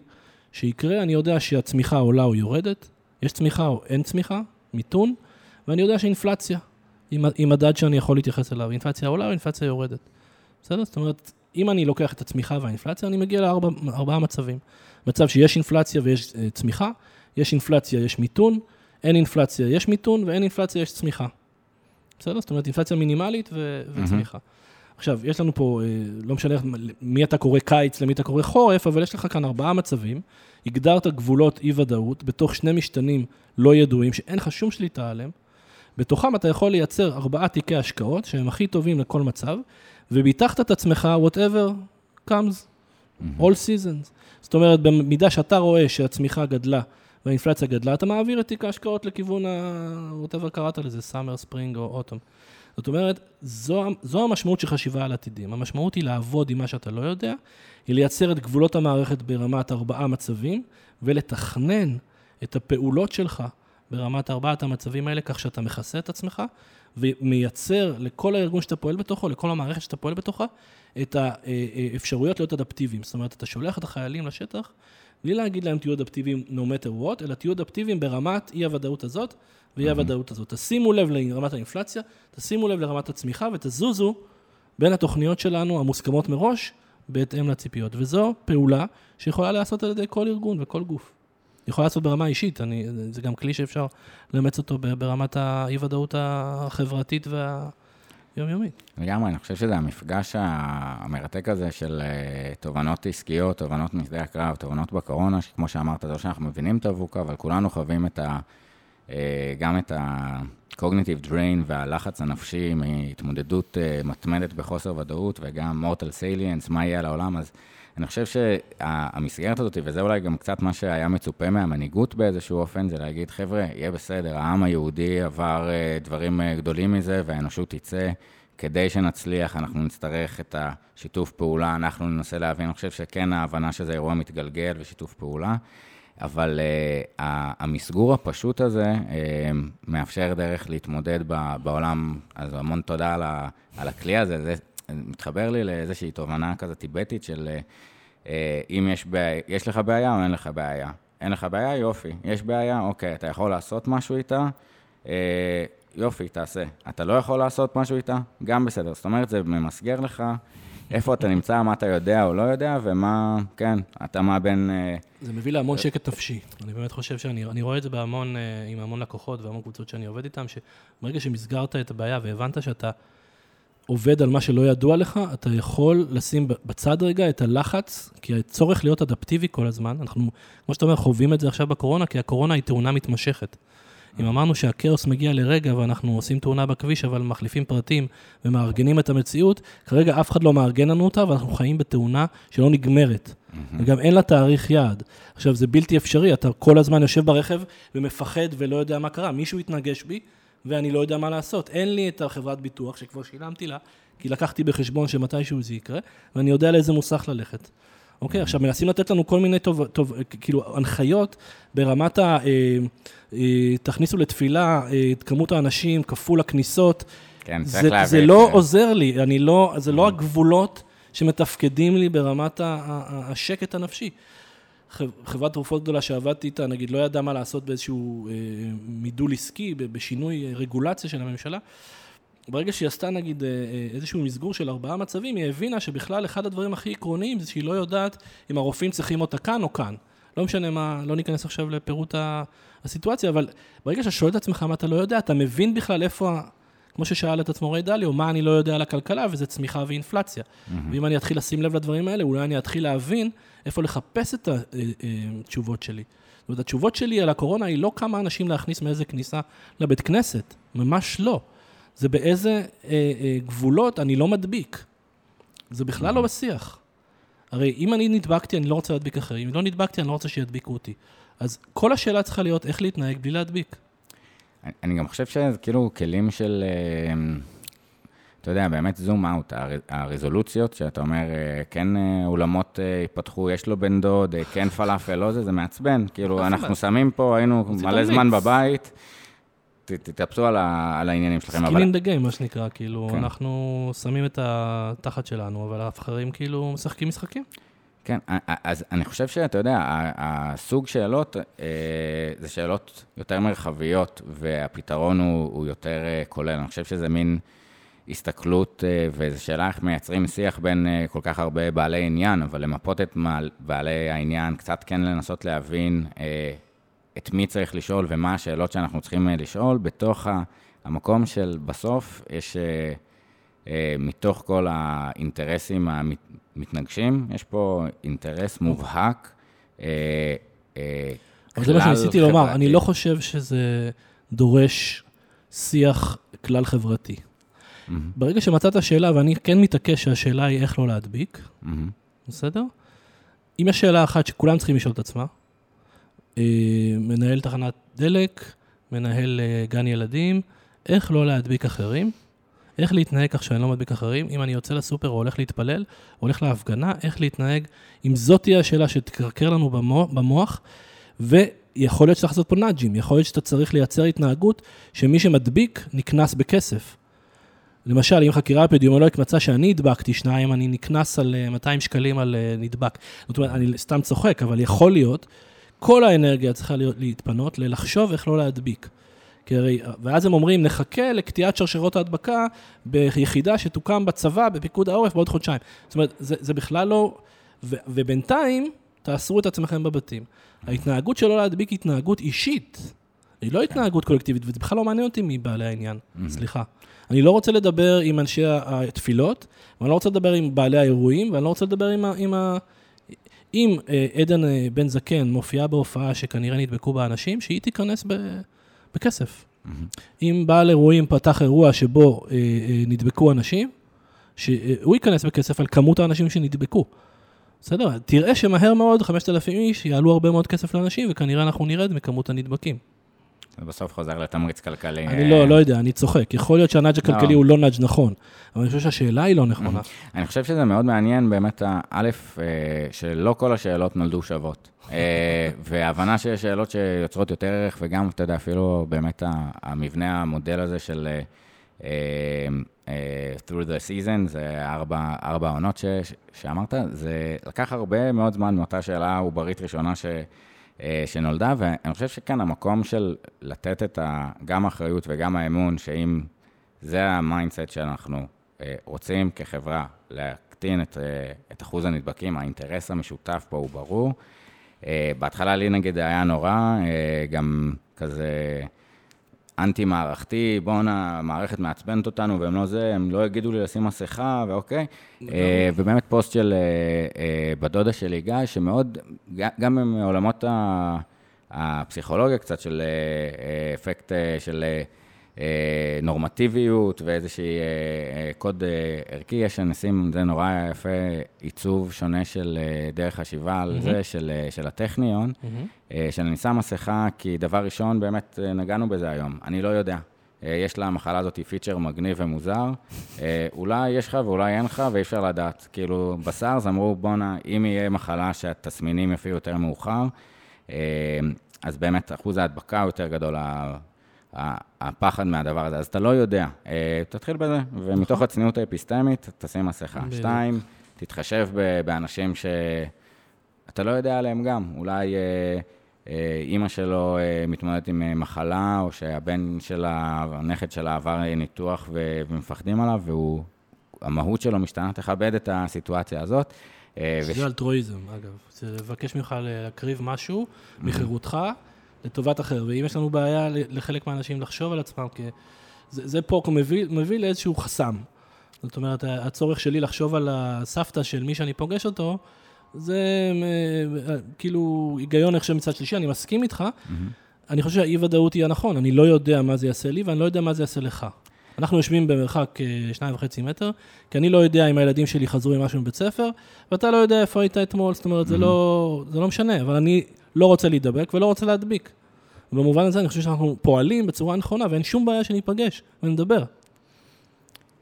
שיקרה, אני יודע שהצמיחה עולה או יורדת, יש צמיחה או אין צמיחה, מיתון, ואני יודע שאינפלציה היא מדד שאני יכול להתייחס אליו. אינפלציה עולה או אינפלציה יורדת. בסדר? זאת אומרת, אם אני לוקח את הצמיחה והאינפלציה, אני מגיע לארבע- לארבעה מצבים. מצב שיש אינפלציה ויש אה, צמיחה, יש אינפלציה, יש מיתון, אין אינפלציה, יש מיתון, ואין אינפלציה, יש צמיחה. בסדר? זאת אומרת, אינפלציה מינימלית ו- מהמם. וצמיחה. עכשיו, יש לנו פה, אה, לא משנה מי אתה קורא קיץ, למי אתה קורא חורף, אבל יש לך כאן ארבעה מצבים. הגדרת גבולות אי-ודאות בתוך שני משתנים לא ידועים, שאין לך שום שליטה עליהם. בתוכם אתה יכול לייצר ארבעה תיקי השקעות, שהם הכי טובים לכל מצב, וביטחת את עצמך, whatever comes, all seasons. זאת אומרת, במידה שאתה רואה שהצמיחה גדלה והאינפלציה גדלה, אתה מעביר את תיק ההשקעות לכיוון ה... whatever קראת לזה, summer, spring או autumn. זאת אומרת, זו, זו המשמעות של חשיבה על עתידים. המשמעות היא לעבוד עם מה שאתה לא יודע, היא לייצר את גבולות המערכת ברמת ארבעה מצבים, ולתכנן את הפעולות שלך ברמת ארבעת המצבים האלה, כך שאתה מכסה את עצמך, ומייצר לכל הארגון שאתה פועל בתוכו, לכל המערכת שאתה פועל בתוכה, את האפשרויות להיות אדפטיביים. זאת אומרת, אתה שולח את החיילים לשטח, בלי להגיד להם תהיו אדפטיביים no matter what, אלא תהיו אדפטיביים ברמת אי-הוודאות הזאת ואי-הוודאות הזאת. תשימו לב לרמת האינפלציה, תשימו לב לרמת הצמיחה ותזוזו בין התוכניות שלנו המוסכמות מראש, בהתאם לציפיות. וזו פעולה שיכולה להיעשות על ידי כל ארגון וכל גוף. יכולה לעשות ברמה אישית, אני, זה גם כלי שאפשר לאמץ אותו ברמת האי-ודאות החברתית והיומיומית. לגמרי, אני חושב שזה המפגש המרתק הזה של אה, תובנות עסקיות, תובנות משדה הקרב, תובנות בקורונה, שכמו שאמרת, לא שאנחנו מבינים את הבוקה, אבל כולנו חווים את, ה, אה, גם את ה-cognitive drain והלחץ הנפשי מהתמודדות אה, מתמדת בחוסר ודאות, וגם mortal salience, מה יהיה על העולם, אז אני חושב שהמסגרת הזאת, וזה אולי גם קצת מה שהיה מצופה מהמנהיגות באיזשהו אופן, זה להגיד, חבר'ה, יהיה בסדר, העם היהודי עבר אה, דברים גדולים מזה, והאנושות תצא. כדי שנצליח, אנחנו נצטרך את השיתוף פעולה, אנחנו ננסה להבין, אני חושב שכן ההבנה שזה אירוע מתגלגל ושיתוף פעולה, אבל uh, המסגור הפשוט הזה uh, מאפשר דרך להתמודד בעולם, אז המון תודה על, ה, על הכלי הזה, זה מתחבר לי לאיזושהי תובנה כזאת טיבטית של uh, אם יש, בעיה, יש לך בעיה או אין לך בעיה. אין לך בעיה, יופי. יש בעיה, אוקיי, אתה יכול לעשות משהו איתה. Uh, יופי, תעשה. אתה לא יכול לעשות משהו איתה? גם בסדר. זאת אומרת, זה ממסגר לך איפה אתה נמצא, מה אתה יודע או לא יודע, ומה, כן, אתה מה בין... אה, זה מביא להמון שקט נפשי. אני באמת חושב שאני רואה את זה בהמון, אה, עם המון לקוחות והמון קבוצות שאני עובד איתן, שברגע שמסגרת את הבעיה והבנת שאתה עובד על מה שלא ידוע לך, אתה יכול לשים בצד רגע את הלחץ, כי הצורך להיות אדפטיבי כל הזמן, אנחנו, כמו שאתה אומר, חווים את זה עכשיו בקורונה, כי הקורונה היא תאונה מתמשכת. אם אמרנו שהכאוס מגיע לרגע ואנחנו עושים תאונה בכביש, אבל מחליפים פרטים ומארגנים את המציאות, כרגע אף אחד לא מארגן לנו אותה, ואנחנו חיים בתאונה שלא נגמרת. וגם אין לה תאריך יעד. עכשיו, זה בלתי אפשרי, אתה כל הזמן יושב ברכב ומפחד ולא יודע מה קרה. מישהו התנגש בי, ואני לא יודע מה לעשות. אין לי את החברת ביטוח שכבר שילמתי לה, כי לקחתי בחשבון שמתישהו זה יקרה, ואני יודע לאיזה מוסך ללכת. אוקיי? עכשיו, מנסים לתת לנו כל מיני טוב, טוב, כאילו, הנחיות ברמת ה... אה, אה, תכניסו לתפילה אה, את כמות האנשים כפול הכניסות. כן, צריך להבין. זה לא עוזר לי, אני לא, זה לא הגבולות שמתפקדים לי ברמת השקט הנפשי. חברת תרופות גדולה שעבדתי איתה, נגיד, לא ידעה מה לעשות באיזשהו מידול עסקי, בשינוי רגולציה של הממשלה. ברגע שהיא עשתה נגיד אה, אה, איזשהו מסגור של ארבעה מצבים, היא הבינה שבכלל אחד הדברים הכי עקרוניים זה שהיא לא יודעת אם הרופאים צריכים אותה כאן או כאן. לא משנה מה, לא ניכנס עכשיו לפירוט הסיטואציה, אבל ברגע שאתה שואל את עצמך מה אתה לא יודע, אתה מבין בכלל איפה, כמו ששאל את עצמו ריי דליו, מה אני לא יודע על הכלכלה, וזה צמיחה ואינפלציה. Mm-hmm. ואם אני אתחיל לשים לב לדברים האלה, אולי אני אתחיל להבין איפה לחפש את התשובות אה, שלי. זאת אומרת, התשובות שלי על הקורונה היא לא כמה אנשים להכניס מאיזה כניסה לבית כנסת, ממש לא. זה באיזה אה, אה, גבולות אני לא מדביק. זה בכלל לא בשיח. הרי אם אני נדבקתי, אני לא רוצה להדביק אחרים. אם לא נדבקתי, אני לא רוצה שידביקו אותי. אז כל השאלה צריכה להיות איך להתנהג בלי להדביק. אני, גם חושב שזה כאילו כלים של, אה, אתה יודע, באמת זום אאוט, הרזולוציות, שאתה אומר, אה, כן אה, אולמות ייפתחו, יש לו בן דוד, כן פלאפל, לא זה, זה מעצבן. כאילו, אנחנו שמים פה, היינו מלא זמן בבית. תתאפסו על, על העניינים שלכם. skin in the game, מה שנקרא, כאילו, כן. אנחנו שמים את התחת שלנו, אבל האחרים כאילו משחקים משחקים. כן, אז אני חושב שאתה יודע, הסוג שאלות אה, זה שאלות יותר מרחביות, והפתרון הוא, הוא יותר אה, כולל. אני חושב שזה מין הסתכלות, אה, וזו שאלה איך מייצרים שיח בין כל כך הרבה בעלי עניין, אבל למפות את בעלי העניין, קצת כן לנסות להבין את מי צריך לשאול ומה השאלות שאנחנו צריכים לשאול, בתוך המקום של בסוף יש, מתוך כל האינטרסים המתנגשים, יש פה אינטרס מובהק, כלל אבל זה מה שניסיתי לומר, אני לא חושב שזה דורש שיח כלל חברתי. ברגע שמצאת שאלה, ואני כן מתעקש שהשאלה היא איך לא להדביק. בסדר? אם יש שאלה אחת שכולם צריכים לשאול את עצמה, אה, מנהל תחנת דלק, מנהל אה, גן ילדים, איך לא להדביק אחרים, איך להתנהג כך שאני לא מדביק אחרים, אם אני יוצא לסופר או הולך להתפלל, או הולך להפגנה, איך להתנהג, אם זאת תהיה השאלה שתקרקר לנו במוח, ויכול להיות שצריך לעשות פה נאג'ים, יכול להיות שאתה צריך לייצר התנהגות שמי שמדביק נקנס בכסף. למשל, אם חקירה אפידמיולוגית מצאה שאני הדבקתי שניים, אני נקנס על 200 אה, שקלים על נדבק. זאת אומרת, אני סתם צוחק, אבל יכול להיות כל האנרגיה צריכה להתפנות ללחשוב איך לא להדביק. כי הרי, ואז הם אומרים, נחכה לקטיעת שרשרות ההדבקה ביחידה שתוקם בצבא, בפיקוד העורף, בעוד חודשיים. זאת אומרת, זה, זה בכלל לא... ו, ובינתיים, תאסרו את עצמכם בבתים. ההתנהגות שלא להדביק היא התנהגות אישית. היא לא התנהגות קולקטיבית, וזה בכלל לא מעניין אותי מבעלי העניין, סליחה. אני לא רוצה לדבר עם אנשי התפילות, ואני לא רוצה לדבר עם בעלי האירועים, ואני לא רוצה לדבר עם, עם, אם אה, עדן אה, בן זקן מופיעה בהופעה שכנראה נדבקו בה אנשים, שהיא תיכנס בכסף. אם בעל אירועים פתח אירוע שבו אה, אה, נדבקו אנשים, שהוא ייכנס בכסף על כמות האנשים שנדבקו. בסדר, תראה שמהר מאוד 5,000 איש יעלו הרבה מאוד כסף לאנשים, וכנראה אנחנו נרד מכמות הנדבקים. זה בסוף חוזר לתמריץ כלכלי. אני לא, לא יודע, אני צוחק. יכול להיות שהנאג' הכלכלי לא. הוא לא נאג' נכון, אבל אני חושב שהשאלה היא לא נכונה. אני חושב שזה מאוד מעניין באמת, א', אה, שלא כל השאלות נולדו שוות. אה, וההבנה שיש שאלות שיוצרות יותר ערך, וגם, אתה יודע, אפילו באמת המבנה, המודל הזה של אה, אה, through the season, זה ארבע, ארבע עונות ש, שאמרת, זה לקח הרבה מאוד זמן מאותה שאלה עוברית ראשונה ש... שנולדה, ואני חושב שכאן המקום של לתת את ה, גם האחריות וגם האמון, שאם זה ה mindset שאנחנו רוצים כחברה להקטין את, את אחוז הנדבקים, האינטרס המשותף פה הוא ברור. אה, בהתחלה לי נגיד היה נורא, אה, גם כזה אנטי-מערכתי, בואנה, המערכת מעצבנת אותנו והם לא זה, הם לא יגידו לי לשים מסכה, ואוקיי. אה, ובאמת פוסט של בדודה שלי, גיא, שמאוד, גם מעולמות ה- הפסיכולוגיה קצת של אפקט של נורמטיביות ואיזושהי אה, אה, קוד אה, ערכי, יש אנשים, זה נורא יפה, עיצוב שונה של אה, דרך חשיבה על זה, של, אה, של הטכניון, אה, של אני שם מסכה, כי דבר ראשון, באמת אה, נגענו בזה היום, אני לא יודע. אה, יש למחלה הזאת פיצ'ר מגניב ומוזר, אה, אולי יש לך ואולי אין לך ואי אפשר לדעת. כאילו, בסארס אמרו, בואנה, אם יהיה מחלה שהתסמינים יופיעו יותר מאוחר, אה, אז באמת אחוז ההדבקה הוא יותר גדול, הפחד מהדבר הזה, אז אתה לא יודע. אה, תתחיל בזה, ומתוך הצניעות האפיסטמית, תשים מסכה. שתיים, תתחשב באנשים שאתה לא יודע עליהם גם. אולי אה, אה, אימא שלו מתמודדת עם מחלה, או שהבן שלה, הנכד שלה עבר ניתוח ומפחדים עליו, והוא, המהות שלו משתנה, תכבד את הסיטואציה הזאת. זה אלטרואיזם, אגב. זה לבקש ממך להקריב משהו מחירותך לטובת אחר. ואם יש לנו בעיה לחלק מהאנשים לחשוב על עצמם, כי זה, זה פה מביא, מביא לאיזשהו חסם. זאת אומרת, הצורך שלי לחשוב על הסבתא של מי שאני פוגש אותו, זה אה, כאילו היגיון איך שמצד שלישי, אני מסכים איתך. אני חושב שהאי-ודאות היא הנכון, אני לא יודע מה זה יעשה לי ואני לא יודע מה זה יעשה לך. אנחנו יושבים במרחק אה, שניים וחצי מטר, כי אני לא יודע אם הילדים שלי חזרו עם משהו מבית ספר, ואתה לא יודע איפה היית אתמול, זאת אומרת, זה לא, זה לא משנה, אבל אני לא רוצה להידבק ולא רוצה להדביק. במובן הזה אני חושב שאנחנו פועלים בצורה נכונה, ואין שום בעיה שניפגש ונדבר.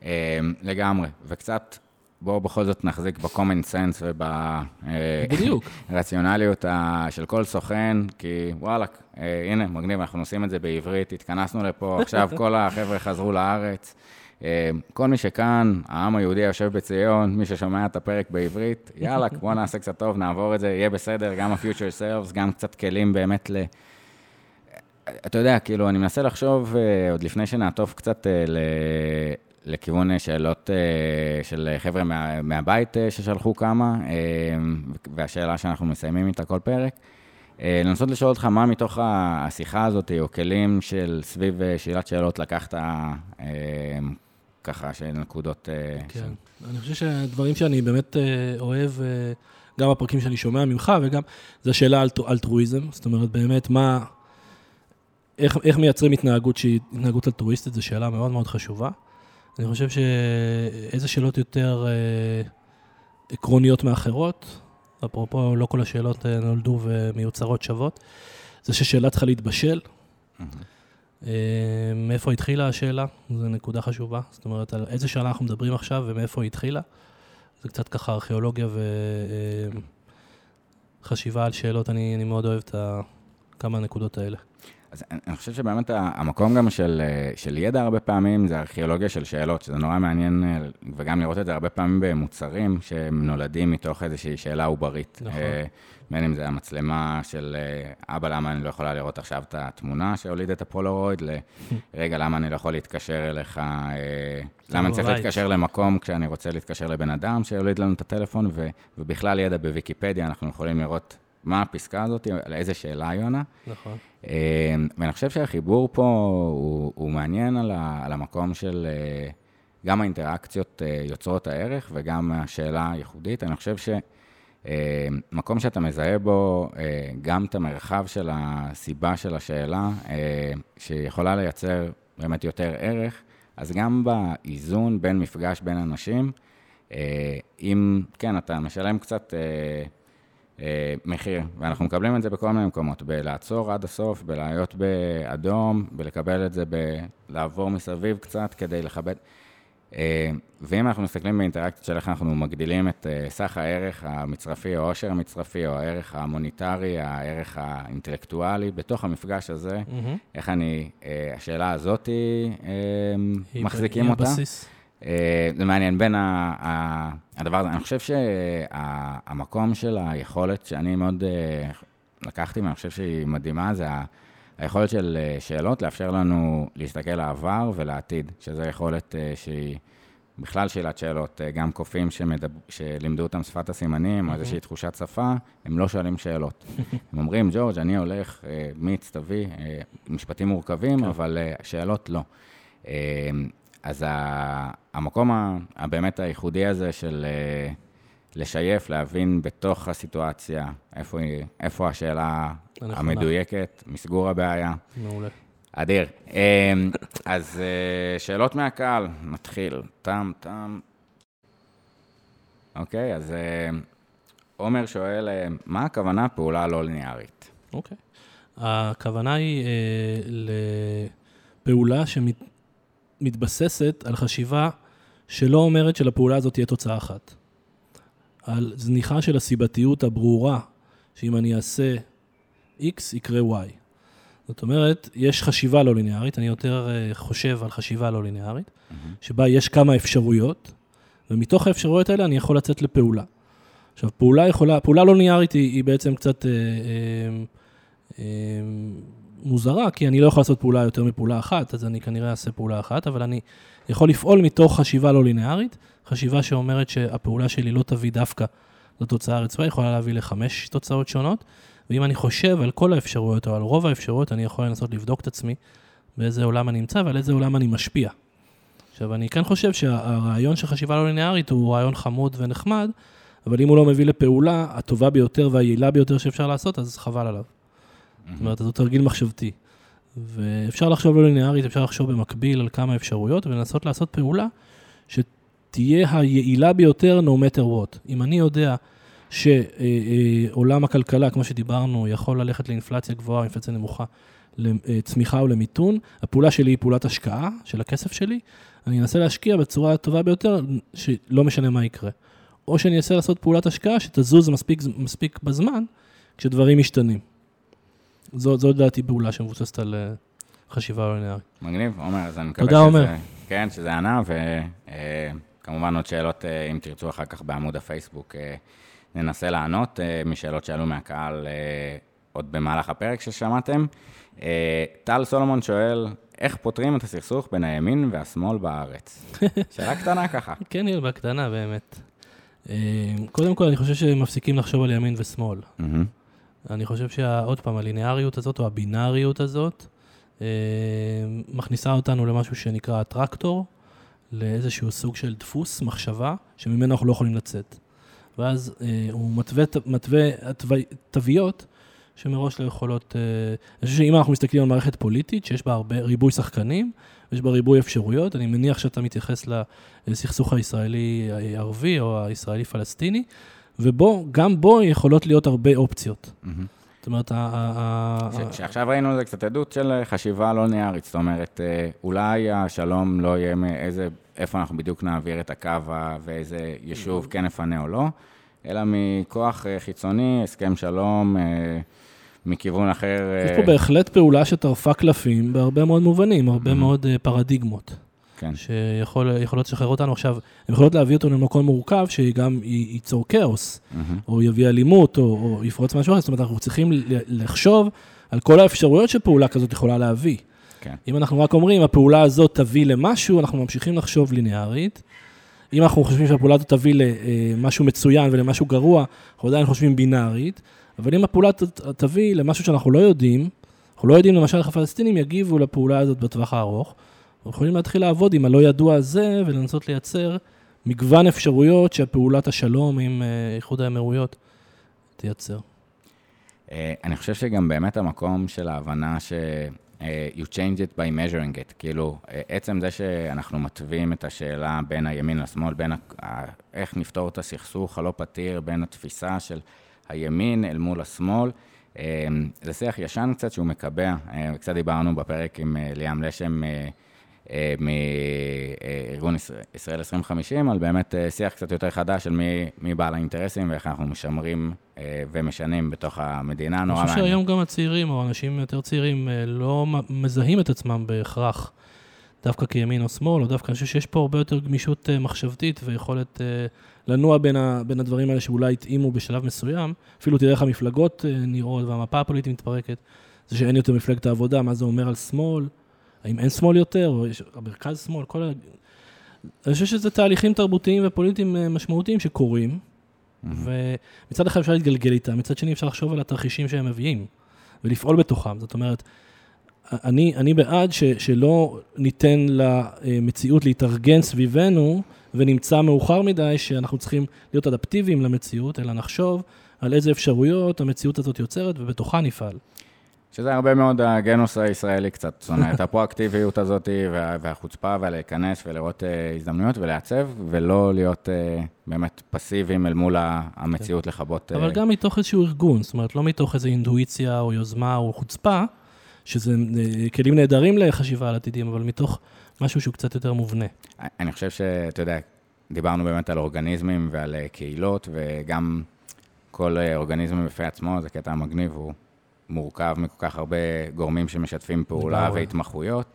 אה, לגמרי, וקצת, בואו בכל זאת נחזיק ב-common sense וב... אה, בדיוק. רציונליות ה- של כל סוכן, כי וואלה, אה, הנה, מגניב, אנחנו עושים את זה בעברית, התכנסנו לפה, עכשיו כל החבר'ה חזרו לארץ. אה, כל מי שכאן, העם היהודי היושב בציון, מי ששומע את הפרק בעברית, יאללה, בואו נעשה קצת טוב, נעבור את זה, יהיה בסדר, גם ה-future selves, גם קצת כלים באמת ל... אתה יודע, כאילו, אני מנסה לחשוב, אה, עוד לפני שנעטוף קצת אה, ל... לכיוון אה, שאלות אה, של חבר'ה מה, מהבית אה, ששלחו כמה, והשאלה שאנחנו מסיימים איתה כל פרק, לנסות לשאול אותך מה מתוך השיחה הזאת, או כלים של סביב שאלת שאלות לקחת ככה, של נקודות... כן. של- אני חושב שהדברים שאני באמת אוהב, גם הפרקים שאני שומע ממך וגם, זה שאלה על אלטרואיזם. זאת אומרת, באמת, מה... איך, איך מייצרים התנהגות שהיא התנהגות אלטרואיסטית, זו שאלה מאוד מאוד חשובה. אני חושב שאיזה שאלות יותר אה, עקרוניות מאחרות, אפרופו, לא כל השאלות אה, נולדו ומיוצרות שוות, זה ששאלה צריכה להתבשל. אה, מאיפה התחילה השאלה? זו נקודה חשובה. זאת אומרת, על איזה שאלה אנחנו מדברים עכשיו ומאיפה היא התחילה? זה קצת ככה ארכיאולוגיה וחשיבה על שאלות, אני, אני מאוד אוהב את ה... כמה הנקודות האלה. אז אני- חושב שבאמת המקום גם של, אה, של ידע הרבה פעמים זה ארכיאולוגיה של שאלות, שזה נורא מעניין, אה, וגם לראות את זה הרבה פעמים במוצרים שהם נולדים מתוך איזושהי שאלה עוברית. נכון. אה, בין אם זה המצלמה של אבא, למה אני לא יכולה לראות עכשיו את התמונה שהוליד את הפולרויד, ל- רגע, למה אני לא יכול להתקשר אליך, למה אני צריך right. להתקשר למקום כשאני רוצה להתקשר לבן אדם שיוליד לנו את הטלפון, ובכלל ידע בוויקיפדיה, אנחנו יכולים לראות מה הפסקה הזאת, על איזה שאלה היא עונה. נכון. אה, ואני חושב שהחיבור פה הוא, הוא מעניין על, ה, על המקום של אה, גם האינטראקציות אה, יוצרות הערך וגם השאלה הייחודית. אני חושב אה, מקום שאתה מזהה בו אה, גם את המרחב של הסיבה של השאלה, אה, שיכולה לייצר באמת יותר ערך, אז גם באיזון בין מפגש בין אנשים, אה, אם, כן, אתה משלם קצת אה, אה, מחיר, ואנחנו מקבלים את זה בכל מיני מקומות, בלעצור עד הסוף, בלהיות באדום, בלקבל את זה, בלעבור מסביב קצת כדי לכבד. אה, ואם אנחנו מסתכלים באינטראקציות של איך אנחנו מגדילים את אה, סך הערך המצרפי, או העושר המצרפי, או הערך המוניטרי, הערך האינטלקטואלי, בתוך המפגש הזה, מהמם. איך אני, אה, השאלה הזאת, אה, היא- מחזיקים היא אותה. הבסיס. אה, זה מעניין, בין ה, ה, הדבר הזה, אני חושב שהמקום של היכולת שאני מאוד אה, לקחתי, ואני חושב שהיא מדהימה, זה ה- היכולת של אה, שאלות לאפשר לנו להסתכל לעבר ולעתיד, שזו יכולת שהיא בכלל שאלת שאלות. גם קופים שמדב... שלימדו אותם שפת הסימנים, או איזושהי תחושת שפה, הם לא שואלים שאלות. הם אומרים, ג'ורג', אני הולך, מיץ, תביא, משפטים מורכבים, אבל אה, שאלות לא. אז ה- המקום ה- הבאמת הייחודי הזה של אה, לשייף, להבין בתוך הסיטואציה איפה, היא- איפה השאלה הנכונה. המדויקת, מסגור הבעיה. מעולה. אדיר. אה, אז אה, שאלות מהקהל, נתחיל. תם, תם. אוקיי, אז אה, עומר שואל, מה הכוונה פעולה לא ליניארית? אוקיי. הכוונה היא לפעולה שמתבססת על חשיבה שלא אומרת שלפעולה הזאת תהיה תוצאה אחת. על זניחה של הסיבתיות הברורה, שאם אני אעשה X, יקרה Y. זאת אומרת, יש חשיבה לא ליניארית, אני יותר אה, חושב על חשיבה לא ליניארית, שבה יש כמה אפשרויות, ומתוך האפשרויות האלה אני יכול לצאת לפעולה. עכשיו, פעולה יכולה, פעולה לא ליניארית היא, היא בעצם קצת אה, אה, אה, מוזרה, כי אני לא יכול לעשות פעולה יותר מפעולה אחת, אז אני כנראה אעשה פעולה אחת, אבל אני יכול לפעול מתוך חשיבה לא ליניארית, חשיבה שאומרת שהפעולה שלי לא תביא דווקא לתוצאה הרצויה, יכולה להביא לחמש תוצאות שונות, ואם אני חושב על כל האפשרויות או על רוב האפשרויות, אני יכול לנסות לבדוק את עצמי באיזה עולם אני נמצא ועל איזה עולם אני משפיע. עכשיו, אני כן חושב שהרעיון של חשיבה לא ליניארית הוא רעיון חמוד ונחמד, אבל אם הוא לא מביא לפעולה הטובה ביותר והיעילה ביותר שאפשר לעשות, אז חבל עליו. זאת אומרת, זה תרגיל מחשבתי. ואפשר לחשוב לא ליניארית, אפשר לחשוב במקביל על כמה אפשרויות, ולנסות לעשות פעולה שתהיה היעילה ביותר no matter what. אם אני יודע שעולם הכלכלה, כמו שדיברנו, יכול ללכת לאינפלציה גבוהה, אינפלציה נמוכה, לצמיחה או למיתון, הפעולה שלי היא פעולת השקעה של הכסף שלי, אני אנסה להשקיע בצורה הטובה ביותר, שלא משנה מה יקרה. או שאני אנסה לעשות פעולת השקעה שתזוז מספיק, מספיק בזמן, כשדברים משתנים. זו, זו לדעתי פעולה שמבוססת על אה, חשיבה לא. מגניב, עומר, אז אני מקווה שזה... עומר. כן, שזה ענה, וכמובן עוד שאלות, אה, אם תרצו אחר כך בעמוד הפייסבוק, אה, ננסה לענות אה, משאלות שעלו מהקהל אה, עוד במהלך הפרק ששמעתם. אה, טל סולומון שואל, איך פותרים את הסכסוך בין הימין והשמאל בארץ? שאלה קטנה ככה. כן, יהיה בקטנה באמת. אה, קודם כל, אני חושב שמפסיקים לחשוב על ימין ושמאל. מהמם. אני חושב שעוד פעם, הליניאריות הזאת, או הבינאריות הזאת, אה, מכניסה אותנו למשהו שנקרא הטרקטור, לאיזשהו סוג של דפוס, מחשבה, שממנו אנחנו לא יכולים לצאת. ואז אה, הוא מתווה, מתווה תוויות שמראש לא יכולות... אה, אני חושב שאם אנחנו מסתכלים על מערכת פוליטית, שיש בה הרבה ריבוי שחקנים, יש בה ריבוי אפשרויות, אני מניח שאתה מתייחס לסכסוך הישראלי-ערבי או הישראלי-פלסטיני, ובו, גם בו יכולות להיות הרבה אופציות. מהמם. זאת אומרת, ה- שעכשיו ראינו זה קצת עדות של חשיבה לא ליניארית, זאת אומרת, אה, אולי השלום לא יהיה מאיזה, איפה אנחנו בדיוק נעביר את הקו ואיזה יישוב כן נפנה או לא, אלא מכוח אה, חיצוני, הסכם שלום, אה, מכיוון אחר. יש אה, פה בהחלט פעולה שטרפה קלפים בהרבה מאוד מובנים, הרבה מאוד אה, פרדיגמות, כן. שיכולות לשחרר אותנו. עכשיו, הן יכולות להביא אותנו למקום מורכב, שגם ייצור כאוס, מהמם. או יביא אלימות, או, או יפרוץ משהו אחר. זאת אומרת, אנחנו צריכים לחשוב על כל האפשרויות שפעולה כזאת יכולה להביא. כן. אם אנחנו רק אומרים, הפעולה הזאת תביא למשהו, אנחנו ממשיכים לחשוב ליניארית. אם אנחנו חושבים שהפעולה הזאת תביא למשהו מצוין ולמשהו גרוע, אנחנו עדיין חושבים בינארית. אבל אם הפעולה תביא למשהו שאנחנו לא יודעים, אנחנו לא יודעים למשל איך הפלסטינים יגיבו לפעולה הזאת בטווח הארוך, אנחנו יכולים להתחיל לעבוד עם הלא ידוע הזה ולנסות לייצר מגוון אפשרויות שהפעולת השלום עם אה, איחוד האמירויות תייצר. אה, אני חושב שגם באמת המקום של ההבנה ש... אה, you change it by measuring it, כאילו, עצם זה שאנחנו מתווים את השאלה בין הימין לשמאל, בין ה... איך נפתור את הסכסוך הלא פתיר, בין התפיסה של הימין אל מול השמאל, זה שיח ישן קצת שהוא מקבע, קצת דיברנו בפרק עם ליאם לשם מארגון ישראל 2050, על באמת אה, שיח קצת יותר חדש של מי, מי בעל האינטרסים ואיך אנחנו משמרים אה, ומשנים בתוך המדינה, נורא מעניין. אני חושב שהיום גם הצעירים, או אנשים יותר צעירים, לא מזהים את עצמם בהכרח דווקא כימין או שמאל, או דווקא, אני חושב שיש פה הרבה יותר גמישות מחשבתית ויכולת לנוע בין, ה, בין הדברים האלה שאולי התאימו בשלב מסוים. אפילו תראה איך המפלגות נראות והמפה הפוליטית מתפרקת. זה שאין יותר מפלגת העבודה, מה זה אומר על שמאל. האם אין שמאל יותר, או יש מרכז שמאל, כל ה... אני חושב שזה תהליכים תרבותיים ופוליטיים אה, משמעותיים שקורים, mm-hmm. ומצד אחד אפשר להתגלגל איתם, מצד שני אפשר לחשוב על התרחישים שהם מביאים, ולפעול בתוכם. זאת אומרת, אני, אני בעד ש, שלא ניתן למציאות להתארגן סביבנו, ונמצא מאוחר מדי שאנחנו צריכים להיות אדפטיביים למציאות, אלא נחשוב על איזה אפשרויות המציאות הזאת יוצרת, ובתוכה נפעל. שזה הרבה מאוד הגנוס הישראלי קצת, זאת אומרת, הפרואקטיביות הזאת והחוצפה ולהיכנס ולראות uh, הזדמנויות ולעצב, ולא להיות uh, באמת פסיביים אל מול המציאות לכבות... Uh... אבל גם מתוך איזשהו ארגון, זאת אומרת, לא מתוך איזו אינטואיציה או יוזמה או חוצפה, שזה כלים נהדרים לחשיבה על עתידים, אבל מתוך משהו שהוא קצת יותר מובנה. אני חושב שאתה יודע, דיברנו באמת על אורגניזמים ועל קהילות, וגם כל אורגניזם בפני עצמו, זה קטע מגניב, הוא... מורכב מכל כך הרבה גורמים שמשתפים פעולה והתמחויות.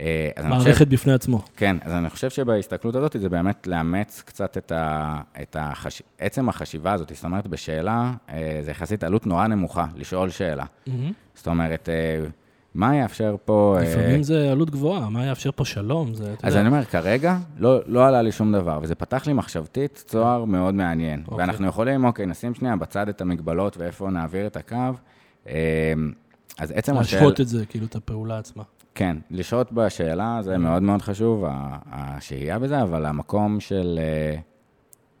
אה, מערכת חושב, בפני עצמו. כן, אז אני חושב שבהסתכלות הזאת זה באמת לאמץ קצת את, ה, את החש... עצם החשיבה הזאת, זאת אומרת, בשאלה, אה, זה יחסית עלות נורא נמוכה, לשאול שאלה. Mm-hmm. זאת אומרת, אה, מה יאפשר פה... לפעמים זה עלות גבוהה, מה יאפשר פה שלום? זה, אז יודע. אני אומר, כרגע לא, לא עלה לי שום דבר, וזה פתח לי מחשבתית צוהר מאוד מעניין. אוקיי. ואנחנו יכולים, אוקיי, נשים שנייה בצד את המגבלות ואיפה נעביר את הקו. אמ, אז עצם השאלה... להשוות את זה, כאילו, את הפעולה עצמה. כן, לשהות בשאלה זה מאוד מאוד חשוב, השהייה בזה, אבל המקום של... אה,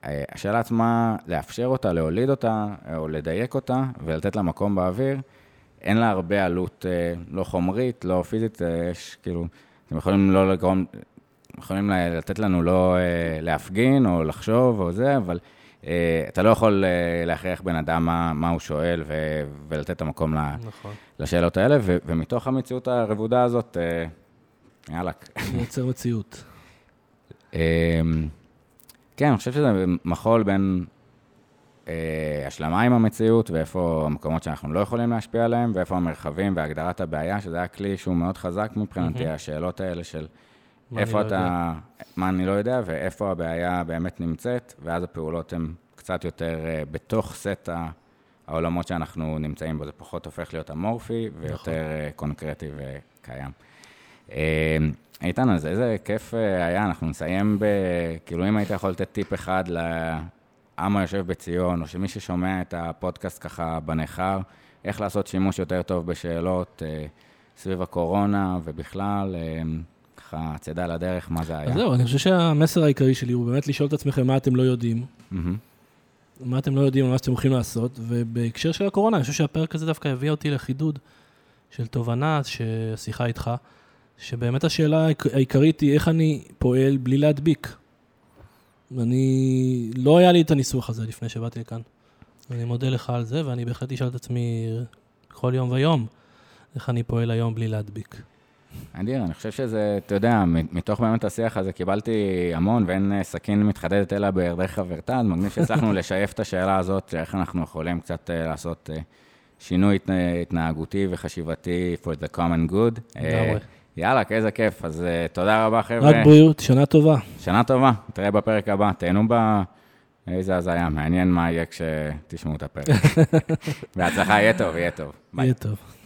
אה, השאלה עצמה, לאפשר אותה, להוליד אותה, או לדייק אותה, ולתת לה מקום באוויר, אין לה הרבה עלות, אה, לא חומרית, לא פיזית, יש כאילו, אתם יכולים לא לגרום, יכולים לתת לנו לא להפגין או לחשוב או זה, אבל אה, אתה לא יכול אה, להכריח בן אדם מה, מה הוא שואל ו, ולתת את המקום נכון. לשאלות האלה, ו, ומתוך המציאות הרבודה הזאת, אה, יאללה. מייצר מציאות. כן, אני חושב שזה מחול בין השלמה עם המציאות, ואיפה המקומות שאנחנו לא יכולים להשפיע עליהם, ואיפה המרחבים והגדרת הבעיה, שזה היה כלי שהוא מאוד חזק מבחינתי, השאלות האלה של... איפה אתה, יודע. מה אני לא יודע, ואיפה הבעיה באמת נמצאת, ואז הפעולות הן קצת יותר uh, בתוך סט העולמות שאנחנו נמצאים בו. זה פחות הופך להיות אמורפי, ויותר נכון. uh, קונקרטי וקיים. Uh, איתן, אז איזה כיף היה, אנחנו נסיים ב... כאילו, אם היית יכול לתת טיפ אחד לעם היושב בציון, או שמי ששומע את הפודקאסט ככה בניכר, איך לעשות שימוש יותר טוב בשאלות סביב הקורונה ובכלל, ככה צידה לדרך, מה זה היה. אז זהו, אני חושב שהמסר העיקרי שלי הוא באמת לשאול את עצמכם מה אתם לא יודעים. מה אתם לא יודעים, מה שאתם הולכים לעשות, ובהקשר של הקורונה, אני חושב שהפרק הזה דווקא הביא אותי לחידוד של תובנה, שיחה איתך, שבאמת השאלה העיקרית היא איך אני פועל בלי להדביק. אני, לא היה לי את הניסוח הזה לפני שבאתי לכאן. אני מודה לך על זה, ואני בהחלט אשאל את עצמי כל יום ויום, איך אני פועל היום בלי להדביק. אדיר, אני חושב שזה, אתה יודע, מתוך באמת השיח הזה קיבלתי המון, ואין אה, סכין מתחדדת אלא בידי חברתה, אז מגניב שהצלחנו לשייף את השאלה הזאת, איך אנחנו יכולים קצת אה, לעשות אה, שינוי התנהגותי וחשיבתי for the common good. יאללה, איזה כיף. אז תודה רבה, חבר'ה. רק בריאות, שנה טובה. שנה טובה, נתראה בפרק הבא. תהנו ב... איזה הזיה, מעניין מה יהיה כשתשמעו את הפרק. בהצלחה, יהיה טוב, יהיה טוב. יהיה טוב.